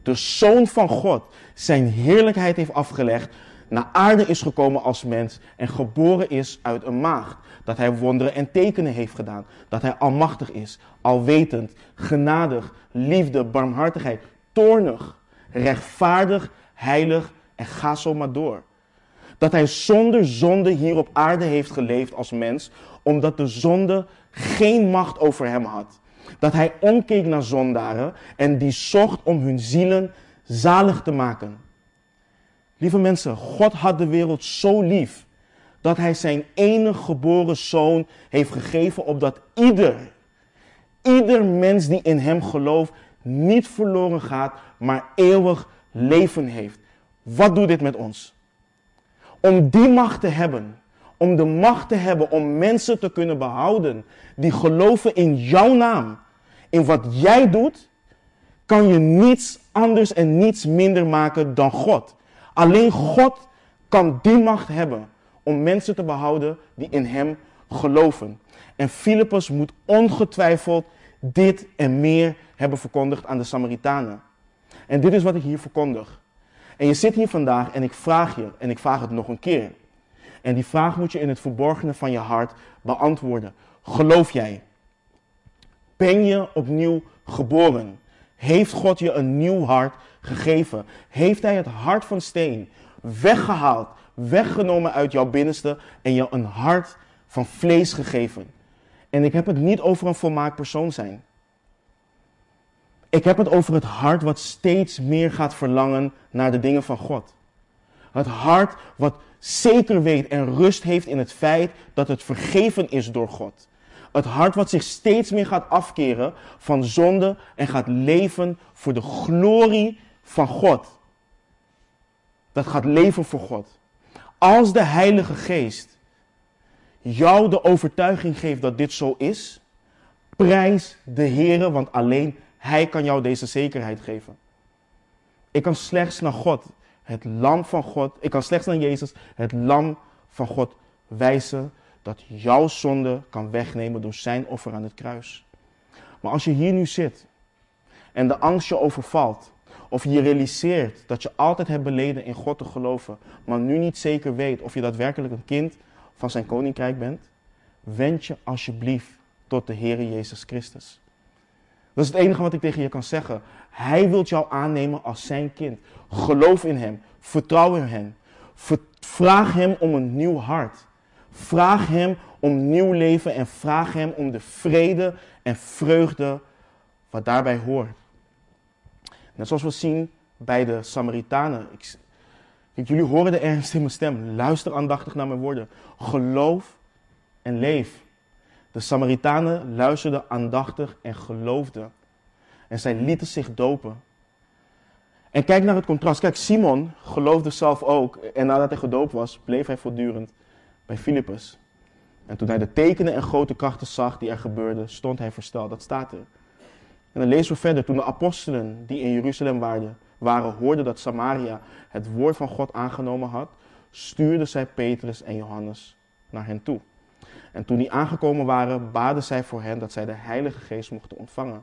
de Zoon van God, zijn heerlijkheid heeft afgelegd. Naar aarde is gekomen als mens en geboren is uit een maagd. Dat hij wonderen en tekenen heeft gedaan. Dat hij almachtig is, alwetend, genadig, liefde, barmhartigheid, toornig, rechtvaardig, heilig en ga zo maar door. Dat hij zonder zonde hier op aarde heeft geleefd als mens, omdat de zonde geen macht over hem had. Dat hij omkeek naar zondaren en die zocht om hun zielen zalig te maken. Lieve mensen, God had de wereld zo lief dat hij zijn enige geboren zoon heeft gegeven opdat ieder, ieder mens die in hem gelooft niet verloren gaat, maar eeuwig leven heeft. Wat doet dit met ons? Om die macht te hebben, om de macht te hebben om mensen te kunnen behouden die geloven in jouw naam, in wat jij doet, kan je niets anders en niets minder maken dan God. Alleen God kan die macht hebben om mensen te behouden die in Hem geloven. En Filippus moet ongetwijfeld dit en meer hebben verkondigd aan de Samaritanen. En dit is wat ik hier verkondig. En je zit hier vandaag en ik vraag je, en ik vraag het nog een keer. En die vraag moet je in het verborgene van je hart beantwoorden. Geloof jij? Ben je opnieuw geboren? Heeft God je een nieuw hart gegeven? Heeft Hij het hart van steen weggehaald, weggenomen uit jouw binnenste en je een hart van vlees gegeven? En ik heb het niet over een volmaakt persoon zijn. Ik heb het over het hart wat steeds meer gaat verlangen naar de dingen van God. Het hart wat zeker weet en rust heeft in het feit dat het vergeven is door God. Het hart wat zich steeds meer gaat afkeren van zonde en gaat leven voor de glorie van God. Dat gaat leven voor God. Als de Heilige Geest jou de overtuiging geeft dat dit zo is, prijs de Heer, want alleen Hij kan jou deze zekerheid geven. Ik kan slechts naar God, het lam van God, ik kan slechts naar Jezus, het lam van God, wijzen dat jouw zonde kan wegnemen door zijn offer aan het kruis. Maar als je hier nu zit en de angst je overvalt, of je realiseert dat je altijd hebt beleden in God te geloven, maar nu niet zeker weet of je daadwerkelijk een kind van zijn koninkrijk bent, wend je alsjeblieft tot de Heer Jezus Christus. Dat is het enige wat ik tegen je kan zeggen. Hij wil jou aannemen als zijn kind. Geloof in Hem. Vertrouw in Hem. Vraag Hem om een nieuw hart. Vraag Hem om nieuw leven en vraag Hem om de vrede en vreugde wat daarbij hoort. Net zoals we zien bij de Samaritanen. Ik, jullie horen de ernst in mijn stem. Luister aandachtig naar mijn woorden. Geloof en leef. De Samaritanen luisterden aandachtig en geloofden. En zij lieten zich dopen. En kijk naar het contrast. Kijk, Simon geloofde zelf ook. En nadat hij gedoopt was, bleef hij voortdurend bij Filippus. En toen hij de tekenen en grote krachten zag die er gebeurden, stond hij versteld. Dat staat er. En dan lezen we verder. Toen de apostelen die in Jeruzalem waren, waren hoorden dat Samaria het woord van God aangenomen had, stuurden zij Petrus en Johannes naar hen toe. En toen die aangekomen waren, baden zij voor hen dat zij de Heilige Geest mochten ontvangen.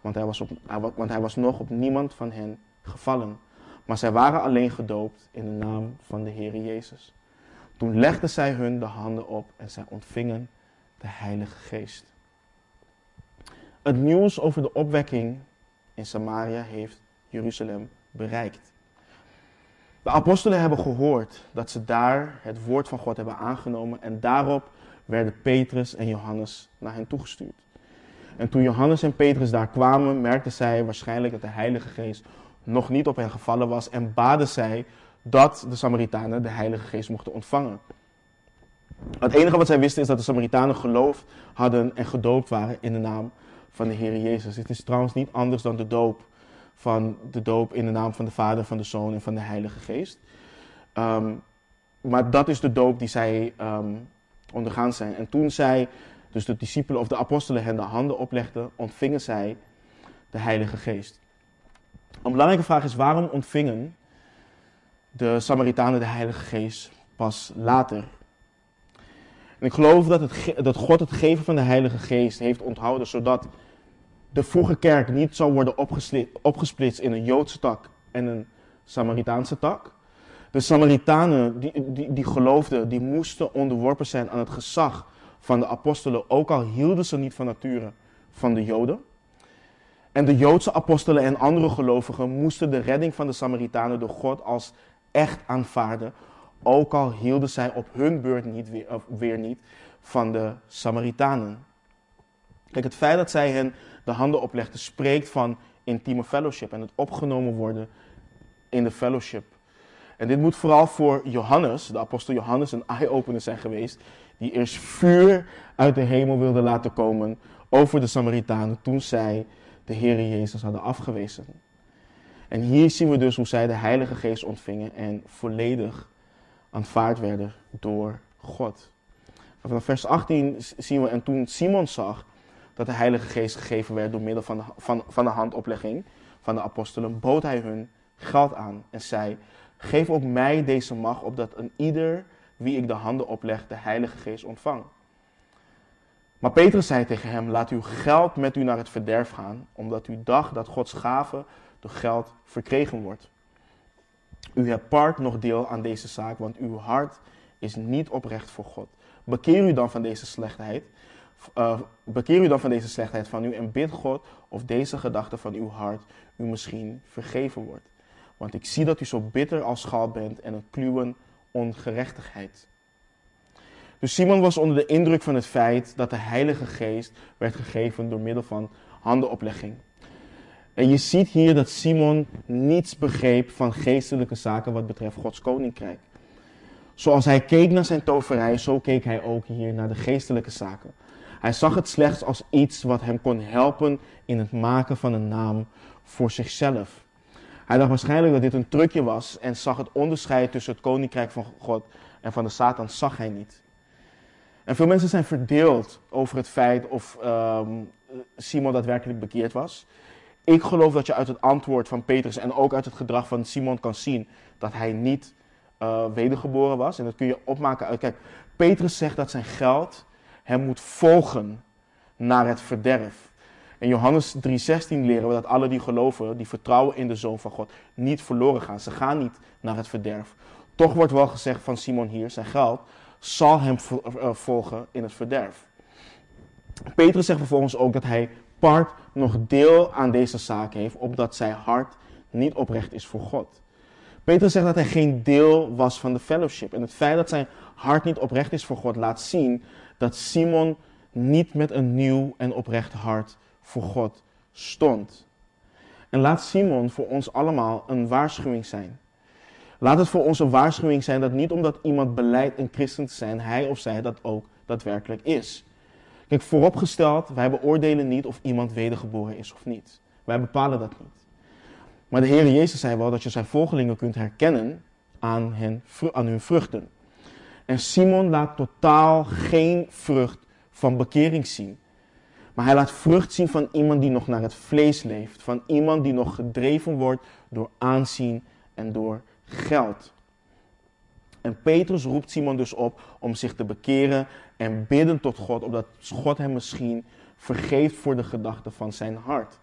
Want hij was, op, want hij was nog op niemand van hen gevallen. Maar zij waren alleen gedoopt in de naam van de Heer Jezus. Toen legden zij hun de handen op en zij ontvingen de Heilige Geest. Het nieuws over de opwekking in Samaria heeft Jeruzalem bereikt. De apostelen hebben gehoord dat ze daar het woord van God hebben aangenomen en daarop werden Petrus en Johannes naar hen toegestuurd. En toen Johannes en Petrus daar kwamen, merkten zij waarschijnlijk dat de Heilige Geest nog niet op hen gevallen was en baden zij dat de Samaritanen de Heilige Geest mochten ontvangen. Het enige wat zij wisten is dat de Samaritanen geloof hadden en gedoopt waren in de naam van de Heer Jezus. Het is trouwens niet anders dan de doop van de doop in de naam van de Vader, van de Zoon en van de Heilige Geest. Ehm, maar dat is de doop die zij um, ondergaan zijn. En toen zij, dus de discipelen of de apostelen hen de handen oplegden, ontvingen zij de Heilige Geest. Een belangrijke vraag is waarom ontvingen de Samaritanen de Heilige Geest pas later. En ik geloof dat, het, dat God het geven van de Heilige Geest heeft onthouden, zodat de vroege kerk niet zou worden opgesplitst in een Joodse tak en een Samaritaanse tak. De Samaritanen die, die, die geloofden, die moesten onderworpen zijn aan het gezag van de apostelen, ook al hielden ze niet van nature van de Joden. En de Joodse apostelen en andere gelovigen moesten de redding van de Samaritanen door God als echt aanvaarden, ook al hielden zij op hun beurt niet weer, niet van de Samaritanen. Kijk, het feit dat zij hen de handen oplegden spreekt van intieme fellowship en het opgenomen worden in de fellowship. En dit moet vooral voor Johannes, de apostel Johannes, een eye-opener zijn geweest, die eerst vuur uit de hemel wilde laten komen over de Samaritanen toen zij de Heer Jezus hadden afgewezen. En hier zien we dus hoe zij de Heilige Geest ontvingen en volledig aanvaard werden door God. Vanaf vers 18 zien we, en toen Simon zag dat de Heilige Geest gegeven werd door middel van de, van, van de handoplegging van de apostelen, bood hij hun geld aan en zei, geef ook mij deze macht, opdat een ieder wie ik de handen opleg de Heilige Geest ontvang. Maar Petrus zei tegen hem, laat uw geld met u naar het verderf gaan, omdat u dacht dat Gods gave door geld verkregen wordt. U hebt part nog deel aan deze zaak, want uw hart is niet oprecht voor God. Bekeer u dan van deze slechtheid. Uh, bekeer u dan van deze slechtheid van u en bid God of deze gedachte van uw hart u misschien vergeven wordt. Want ik zie dat u zo bitter als schaal bent en een kluwen ongerechtigheid. Dus Simon was onder de indruk van het feit dat de Heilige Geest werd gegeven door middel van handenoplegging. En je ziet hier dat Simon niets begreep van geestelijke zaken wat betreft Gods koninkrijk. Zoals hij keek naar zijn toverij, zo keek hij ook hier naar de geestelijke zaken. Hij zag het slechts als iets wat hem kon helpen in het maken van een naam voor zichzelf. Hij dacht waarschijnlijk dat dit een trucje was en zag het onderscheid tussen het koninkrijk van God en van de Satan zag hij niet. En veel mensen zijn verdeeld over het feit of um, Simon daadwerkelijk bekeerd was. Ik geloof dat je uit het antwoord van Petrus en ook uit het gedrag van Simon kan zien dat hij niet uh, wedergeboren was. En dat kun je opmaken. Kijk, Petrus zegt dat zijn geld hem moet volgen naar het verderf. In Johannes 3,16 leren we dat alle die geloven, die vertrouwen in de Zoon van God, niet verloren gaan. Ze gaan niet naar het verderf. Toch wordt wel gezegd van Simon hier, zijn geld zal hem eh, volgen in het verderf. Petrus zegt vervolgens ook dat hij part nog deel aan deze zaak heeft, opdat zijn hart niet oprecht is voor God. Petrus zegt dat hij geen deel was van de fellowship. En het feit dat zijn hart niet oprecht is voor God laat zien dat Simon niet met een nieuw en oprecht hart voor God stond. En laat Simon voor ons allemaal een waarschuwing zijn. Laat het voor ons een waarschuwing zijn dat niet omdat iemand beleidt een christen te zijn, hij of zij dat ook daadwerkelijk is. Kijk, vooropgesteld, wij beoordelen niet of iemand wedergeboren is of niet. Wij bepalen dat niet. Maar de Heer Jezus zei wel dat je zijn volgelingen kunt herkennen aan, hen, hun vruchten. En Simon laat totaal geen vrucht van bekering zien. Maar hij laat vrucht zien van iemand die nog naar het vlees leeft. Van iemand die nog gedreven wordt door aanzien en door geld. En Petrus roept Simon dus op om zich te bekeren en bidden tot God, opdat God hem misschien vergeeft voor de gedachten van zijn hart.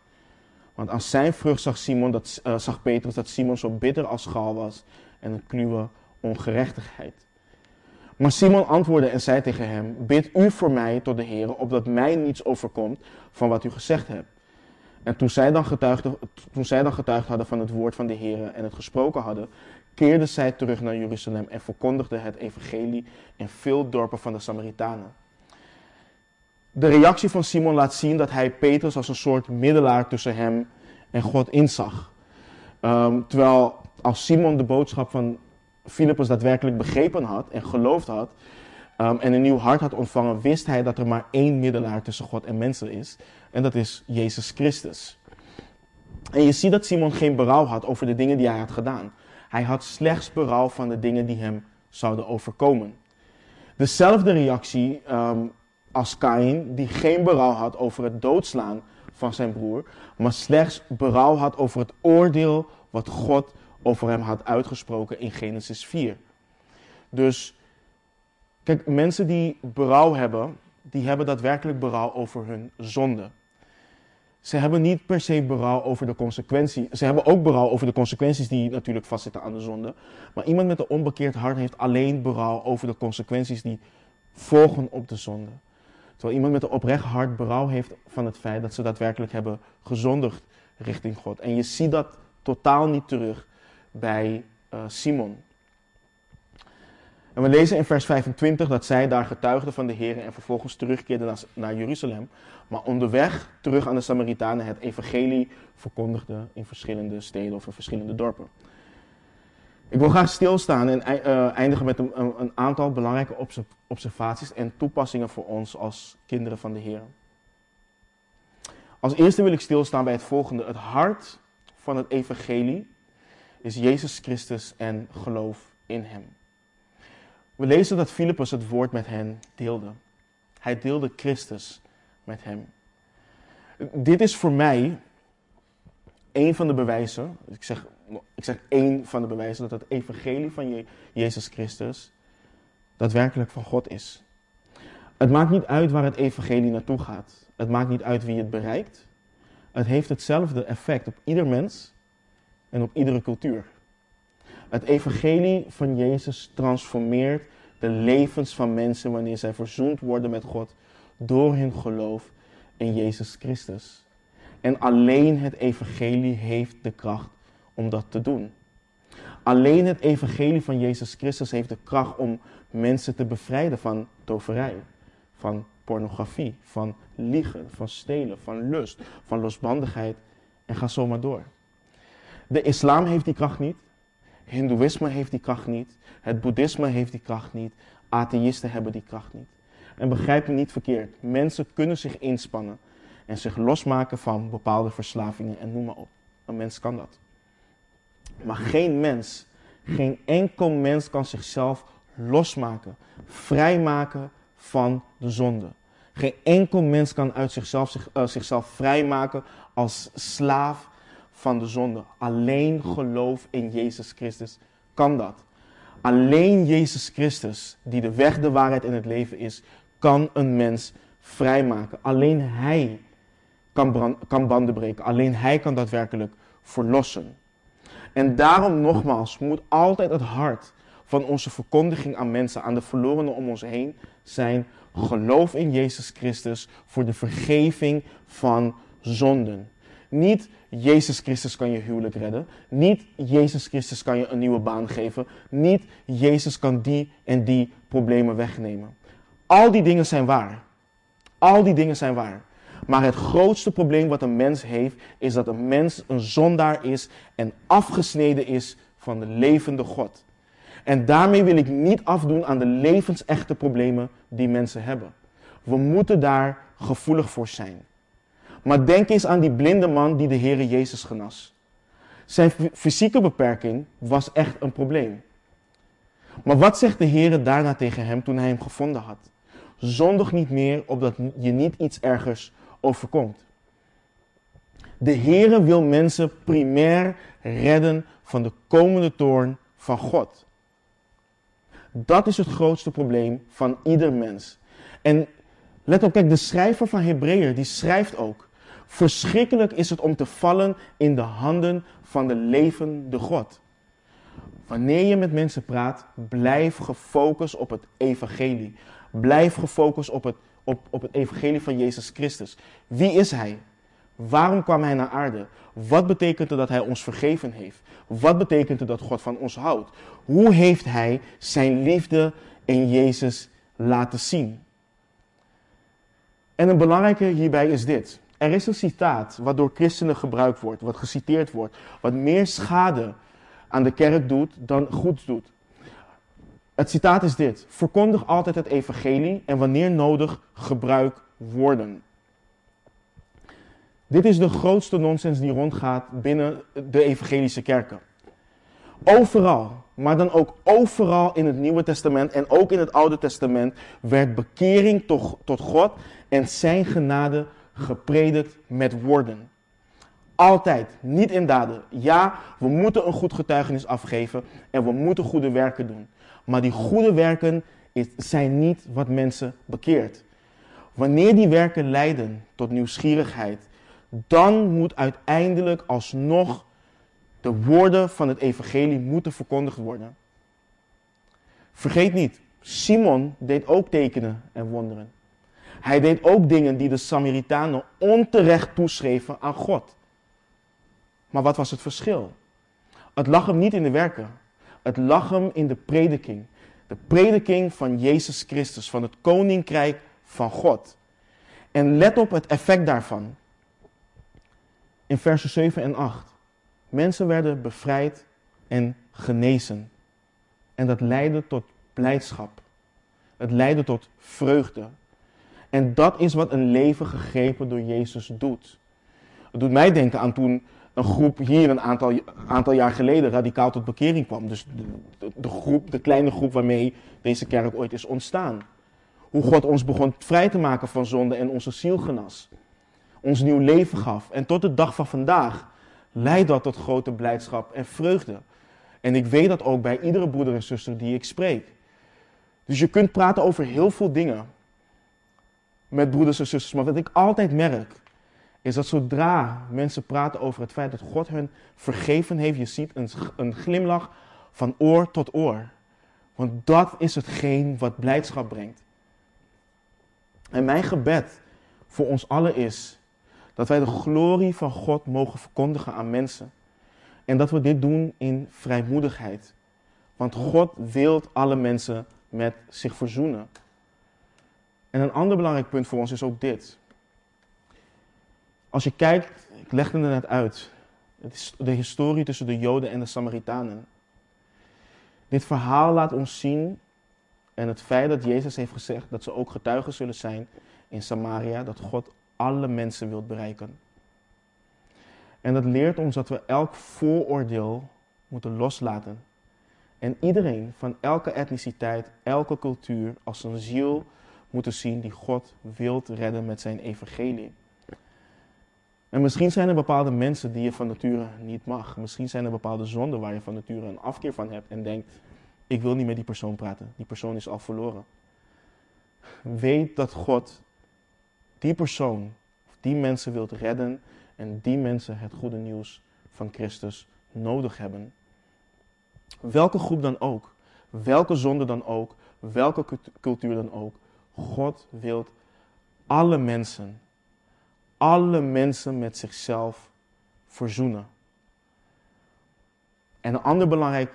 Want aan zijn vrucht zag, Simon dat, uh, zag Petrus dat Simon zo bitter als schaal was en een kluwe ongerechtigheid. Maar Simon antwoordde en zei tegen hem: Bid u voor mij tot de Heer, opdat mij niets overkomt van wat u gezegd hebt. En toen zij, dan getuigde, toen zij dan getuigd hadden van het woord van de Heer en het gesproken hadden, keerden zij terug naar Jeruzalem en verkondigden het evangelie in veel dorpen van de Samaritanen. De reactie van Simon laat zien dat hij Petrus als een soort middelaar tussen hem en God inzag. Um, terwijl als Simon de boodschap van Filippus daadwerkelijk begrepen had en geloofd had um, en een nieuw hart had ontvangen, wist hij dat er maar één middelaar tussen God en mensen is. En dat is Jezus Christus. En je ziet dat Simon geen berouw had over de dingen die hij had gedaan. Hij had slechts berouw van de dingen die hem zouden overkomen. Dezelfde reactie um, als Kain, die geen berouw had over het doodslaan van zijn broer, maar slechts berouw had over het oordeel wat God over hem had uitgesproken in Genesis 4. Dus kijk, mensen die berouw hebben, die hebben daadwerkelijk berouw over hun zonde. Ze hebben niet per se berouw over de consequenties. Ze hebben ook berouw over de consequenties die natuurlijk vastzitten aan de zonde. Maar iemand met een onbekeerd hart heeft alleen berouw over de consequenties die volgen op de zonde. Terwijl iemand met een oprecht hart berouw heeft van het feit dat ze daadwerkelijk hebben gezondigd richting God. En je ziet dat totaal niet terug bij uh, Simon. En we lezen in vers 25 dat zij daar getuigden van de Heer en vervolgens terugkeerden naar, naar Jeruzalem. Maar onderweg terug aan de Samaritanen het evangelie verkondigden in verschillende steden of in verschillende dorpen. Ik wil graag stilstaan en uh, eindigen met een, een, aantal belangrijke observaties en toepassingen voor ons als kinderen van de Heer. Als eerste wil ik stilstaan bij het volgende. Het hart van het evangelie is Jezus Christus en geloof in Hem. We lezen dat Filippus het woord met hen deelde. Hij deelde Christus met hem. Dit is voor mij een van de bewijzen, ik zeg, ik zeg één van de bewijzen, dat het evangelie van Jezus Christus daadwerkelijk van God is. Het maakt niet uit waar het evangelie naartoe gaat. Het maakt niet uit wie het bereikt. Het heeft hetzelfde effect op ieder mens en op iedere cultuur. Het evangelie van Jezus transformeert de levens van mensen wanneer zij verzoend worden met God door hun geloof in Jezus Christus. En alleen het evangelie heeft de kracht om dat te doen. Alleen het evangelie van Jezus Christus heeft de kracht om mensen te bevrijden van toverij, van pornografie, van liegen, van stelen, van lust, van losbandigheid en ga zo maar door. De islam heeft die kracht niet. Hindoeïsme heeft die kracht niet. Het boeddhisme heeft die kracht niet. Atheïsten hebben die kracht niet. En begrijp me niet verkeerd. Mensen kunnen zich inspannen en zich losmaken van bepaalde verslavingen en noem maar op. Een mens kan dat. Maar geen mens, geen enkel mens kan zichzelf losmaken, vrijmaken van de zonde. Geen enkel mens kan uit zichzelf, zich, uh, zichzelf vrijmaken als slaaf van de zonde. Alleen geloof in Jezus Christus kan dat. Alleen Jezus Christus, die de weg, de waarheid en het leven is, kan een mens vrijmaken. Alleen Hij kan, kan banden breken. Alleen Hij kan daadwerkelijk verlossen. En daarom nogmaals moet altijd het hart van onze verkondiging aan mensen, aan de verlorenen om ons heen, zijn geloof in Jezus Christus voor de vergeving van zonden. Niet Jezus Christus kan je huwelijk redden. Niet Jezus Christus kan je een nieuwe baan geven. Niet Jezus kan die en die problemen wegnemen. Al die dingen zijn waar. Al die dingen zijn waar. Maar het grootste probleem wat een mens heeft, is dat een mens een zondaar is en afgesneden is van de levende God. En daarmee wil ik niet afdoen aan de levensechte problemen die mensen hebben. We moeten daar gevoelig voor zijn. Maar denk eens aan die blinde man die de Heere Jezus genas. Zijn fysieke beperking was echt een probleem. Maar wat zegt de Heere daarna tegen hem toen hij hem gevonden had? Zondig niet meer, opdat je niet iets ergers overkomt. De Heere wil mensen primair redden van de komende toorn van God. Dat is het grootste probleem van ieder mens. En let op, kijk, de schrijver van Hebreeën, die schrijft ook. Verschrikkelijk is het om te vallen in de handen van de levende God. Wanneer je met mensen praat, blijf gefocust op het evangelie. Blijf gefocust op het, op, op het evangelie van Jezus Christus. Wie is Hij? Waarom kwam Hij naar aarde? Wat betekent het dat Hij ons vergeven heeft? Wat betekent het dat God van ons houdt? Hoe heeft Hij Zijn liefde in Jezus laten zien? En een belangrijke hierbij is dit. Er is een citaat wat door christenen gebruikt wordt, wat geciteerd wordt, wat meer schade aan de kerk doet dan goed doet. Het citaat is dit: Verkondig altijd het evangelie en wanneer nodig gebruik woorden. Dit is de grootste nonsens die rondgaat binnen de evangelische kerken. Overal, maar dan ook overal in het Nieuwe Testament en ook in het Oude Testament werd bekering tot, God en zijn genade gepredikt met woorden. Altijd. Niet in daden. Ja, we moeten een goed getuigenis afgeven en we moeten goede werken doen. Maar die goede werken is, zijn niet wat mensen bekeert. Wanneer die werken leiden tot nieuwsgierigheid, dan moet uiteindelijk alsnog de woorden van het evangelie moeten verkondigd worden. Vergeet niet, Simon deed ook tekenen en wonderen. Hij deed ook dingen die de Samaritanen onterecht toeschreven aan God. Maar wat was het verschil? Het lag hem niet in de werken. Het lag hem in de prediking. De prediking van Jezus Christus, van het koninkrijk van God. En let op het effect daarvan. In versen 7 en 8. Mensen werden bevrijd en genezen. En dat leidde tot blijdschap. Het leidde tot vreugde. En dat is wat een leven gegrepen door Jezus doet. Het doet mij denken aan toen een groep hier een aantal, aantal jaar geleden radicaal tot bekering kwam. Dus de, de, groep, de kleine groep waarmee deze kerk ooit is ontstaan. Hoe God ons begon vrij te maken van zonde en onze ziel genas. Ons nieuw leven gaf. En tot de dag van vandaag leidt dat tot grote blijdschap en vreugde. En ik weet dat ook bij iedere broeder en zuster die ik spreek. Dus je kunt praten over heel veel dingen met broeders en zusters. Maar wat ik altijd merk, is dat zodra mensen praten over het feit dat God hen vergeven heeft, je ziet een, een glimlach van oor tot oor. Want dat is hetgeen wat blijdschap brengt. En mijn gebed voor ons allen is dat wij de glorie van God mogen verkondigen aan mensen. En dat we dit doen in vrijmoedigheid. Want God wil alle mensen met zich verzoenen. En een ander belangrijk punt voor ons is ook dit. Als je kijkt, ik legde het net uit, het is de historie tussen de Joden en de Samaritanen. Dit verhaal laat ons zien en het feit dat Jezus heeft gezegd dat ze ook getuigen zullen zijn in Samaria, dat God alle mensen wilt bereiken. En dat leert ons dat we elk vooroordeel moeten loslaten. En iedereen van elke etniciteit, elke cultuur als een ziel moeten zien die God wilt redden met zijn evangelie. En misschien zijn er bepaalde mensen die je van nature niet mag. Misschien zijn er bepaalde zonden waar je van nature een afkeer van hebt en denkt, ik wil niet met die persoon praten. Die persoon is al verloren. Weet dat God die persoon, die mensen wilt redden en die mensen het goede nieuws van Christus nodig hebben. Welke groep dan ook, welke zonde dan ook, welke cultuur dan ook, God wil alle mensen, alle mensen met zichzelf verzoenen. En een ander belangrijk,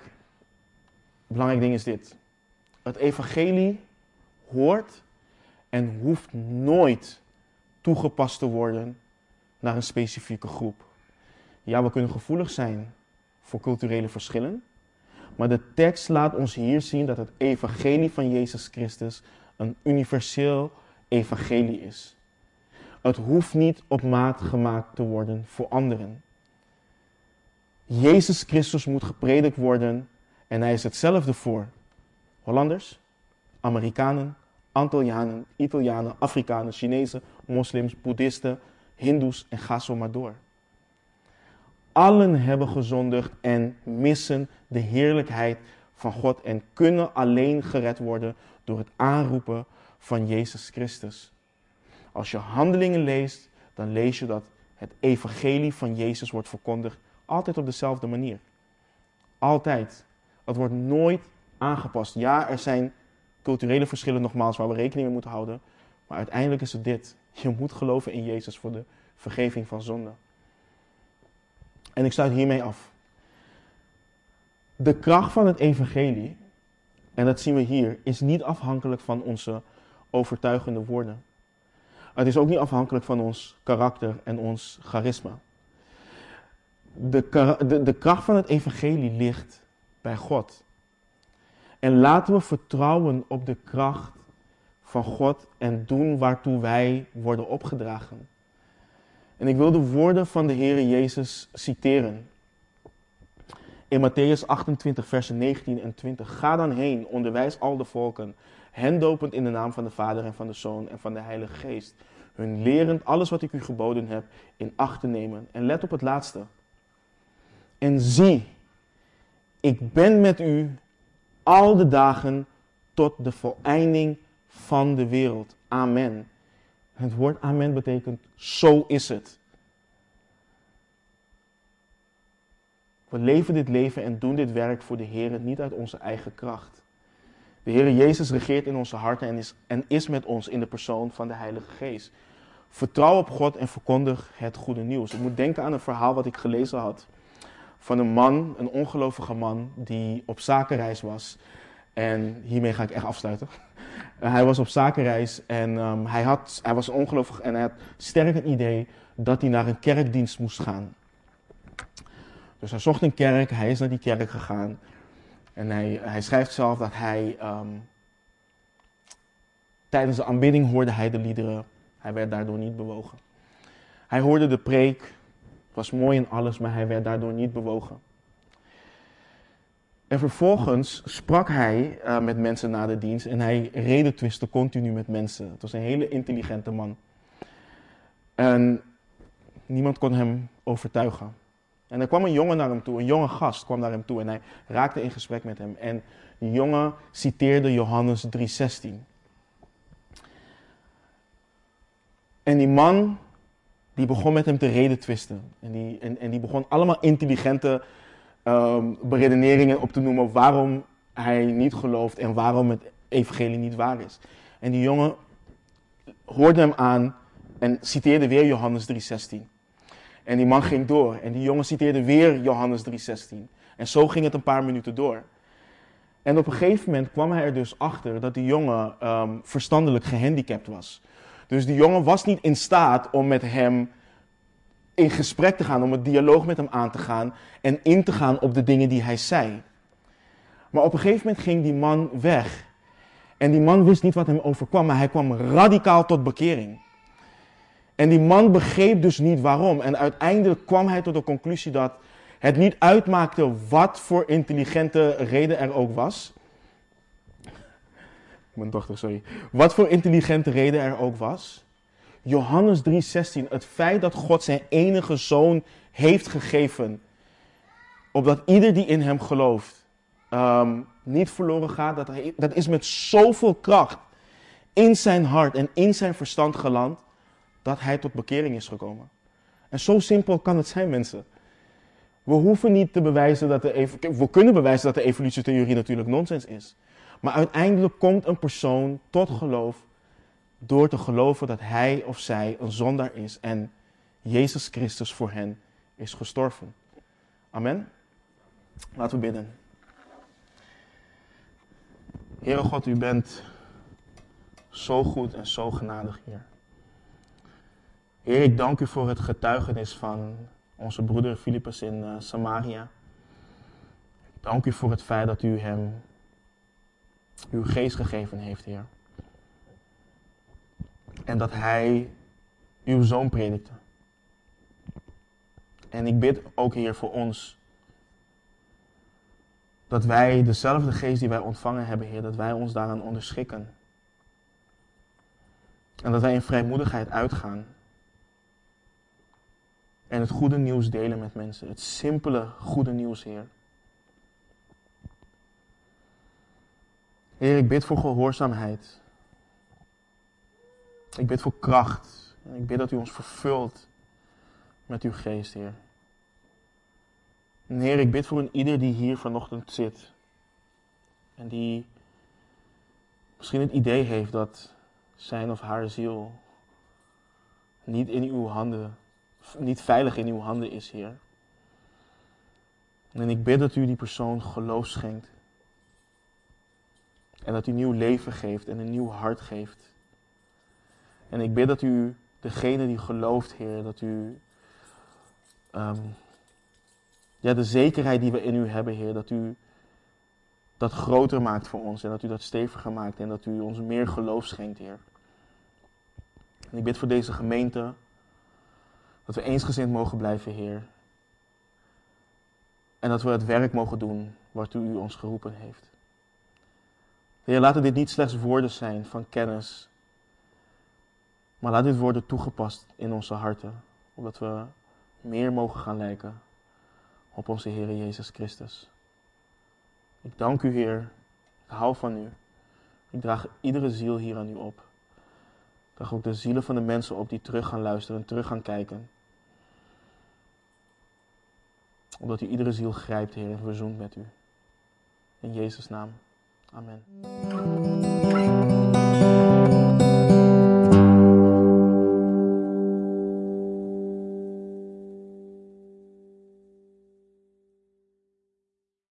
belangrijk ding is dit. Het evangelie hoort en hoeft nooit toegepast te worden naar een specifieke groep. Ja, we kunnen gevoelig zijn voor culturele verschillen. Maar de tekst laat ons hier zien dat het evangelie van Jezus Christus een universeel evangelie is. Het hoeft niet op maat gemaakt te worden voor anderen. Jezus Christus moet gepredikt worden en hij is hetzelfde voor Hollanders, Amerikanen, Antillianen, Italianen, Afrikanen, Chinezen, moslims, boeddhisten, hindoes en ga zo maar door. Allen hebben gezondigd en missen de heerlijkheid van God en kunnen alleen gered worden door het aanroepen van Jezus Christus. Als je handelingen leest, dan lees je dat het evangelie van Jezus wordt verkondigd altijd op dezelfde manier. Altijd. Het wordt nooit aangepast. Ja, er zijn culturele verschillen nogmaals waar we rekening mee moeten houden. Maar uiteindelijk is het dit. Je moet geloven in Jezus voor de vergeving van zonde. En ik sluit hiermee af. De kracht van het evangelie, en dat zien we hier, is niet afhankelijk van onze overtuigende woorden. Het is ook niet afhankelijk van ons karakter en ons charisma. De, de, de kracht van het evangelie ligt bij God. En laten we vertrouwen op de kracht van God en doen waartoe wij worden opgedragen. En ik wil de woorden van de Heer Jezus citeren. In Matthäus 28, versen 19 en 20. Ga dan heen, onderwijs al de volken, hen dopend in de naam van de Vader en van de Zoon en van de Heilige Geest hun lerend alles wat ik u geboden heb in acht te nemen. En let op het laatste. En zie, ik ben met u al de dagen tot de voleinding van de wereld. Amen. Het woord amen betekent zo is het. We leven dit leven en doen dit werk voor de Heer niet uit onze eigen kracht. De Heer Jezus regeert in onze harten en is, en is met ons in de persoon van de Heilige Geest. Vertrouw op God en verkondig het goede nieuws. Ik moet denken aan een verhaal wat ik gelezen had. Van een man, een ongelovige man, die op zakenreis was. En hiermee ga ik echt afsluiten. <laughs> hij was op zakenreis en um, hij, had, hij was ongelovig en hij had sterk het idee dat hij naar een kerkdienst moest gaan. Dus hij zocht een kerk, hij is naar die kerk gegaan. En hij, hij schrijft zelf dat hij um, tijdens de aanbidding hoorde hij de liederen. Hij werd daardoor niet bewogen. Hij hoorde de preek, het was mooi en alles, maar hij werd daardoor niet bewogen. En vervolgens sprak hij uh, met mensen na de dienst en hij redetwiste continu met mensen. Het was een hele intelligente man. En niemand kon hem overtuigen. En er kwam een jongen naar hem toe, een jonge gast kwam naar hem toe en hij raakte in gesprek met hem. En die jongen citeerde Johannes 3:16. En die man, die begon met hem te redetwisten. En die, en, en die begon allemaal intelligente um, beredeneringen op te noemen waarom hij niet gelooft en waarom het evangelie niet waar is. En die jongen hoorde hem aan en citeerde weer Johannes 3:16. En die man ging door en die jongen citeerde weer Johannes 3:16. En zo ging het een paar minuten door. En op een gegeven moment kwam hij er dus achter dat die jongen um, verstandelijk gehandicapt was. Dus die jongen was niet in staat om met hem in gesprek te gaan, om een dialoog met hem aan te gaan en in te gaan op de dingen die hij zei. Maar op een gegeven moment ging die man weg. En die man wist niet wat hem overkwam, maar hij kwam radicaal tot bekering. En die man begreep dus niet waarom. En uiteindelijk kwam hij tot de conclusie dat het niet uitmaakte wat voor intelligente reden er ook was. Mijn dochter, sorry. Wat voor intelligente reden er ook was. Johannes 3:16, het feit dat God zijn enige zoon heeft gegeven, opdat ieder die in hem gelooft um, niet verloren gaat, dat, dat is met zoveel kracht in zijn hart en in zijn verstand geland, dat hij tot bekering is gekomen. En zo simpel kan het zijn, mensen. We hoeven niet te bewijzen dat de, we kunnen bewijzen dat de evolutietheorie natuurlijk nonsens is. Maar uiteindelijk komt een persoon tot geloof door te geloven dat hij of zij een zondaar is en Jezus Christus voor hen is gestorven. Amen. Laten we bidden. Heere God, u bent zo goed en zo genadig, Heer. Heer, ik dank u voor het getuigenis van onze broeder Filippus in uh, Samaria. Ik dank u voor het feit dat u hem uw geest gegeven heeft, Heer. En dat hij uw zoon predikte. En ik bid ook, Heer, voor ons. Dat wij dezelfde geest die wij ontvangen hebben, Heer, dat wij ons daaraan onderschikken. En dat wij in vrijmoedigheid uitgaan. En het goede nieuws delen met mensen. Het simpele goede nieuws, Heer. Heer, ik bid voor gehoorzaamheid. Ik bid voor kracht. En ik bid dat u ons vervult met uw geest, Heer. Heer, ik bid voor een ieder die hier vanochtend zit. En die misschien het idee heeft dat zijn of haar ziel niet in uw handen, niet veilig in uw handen is, Heer. En ik bid dat u die persoon geloof schenkt. En dat u nieuw leven geeft en een nieuw hart geeft. En ik bid dat u, degene die gelooft, Heer, dat u um, ja, de zekerheid die we in u hebben, Heer, dat u dat groter maakt voor ons en dat u dat steviger maakt en dat u ons meer geloof schenkt, Heer. En ik bid voor deze gemeente dat we eensgezind mogen blijven, Heer. En dat we het werk mogen doen waartoe u ons geroepen heeft. Heer, laten dit niet slechts woorden zijn van kennis Maar laat dit worden toegepast in onze harten, opdat we meer mogen gaan lijken op onze Heer Jezus Christus. Ik dank u, Heer. Ik hou van u. Ik draag iedere ziel hier aan u op. Ik draag ook de zielen van de mensen op die terug gaan luisteren en terug gaan kijken. Omdat u iedere ziel grijpt, Heer, en verzoent met u. In Jezus' naam. Amen.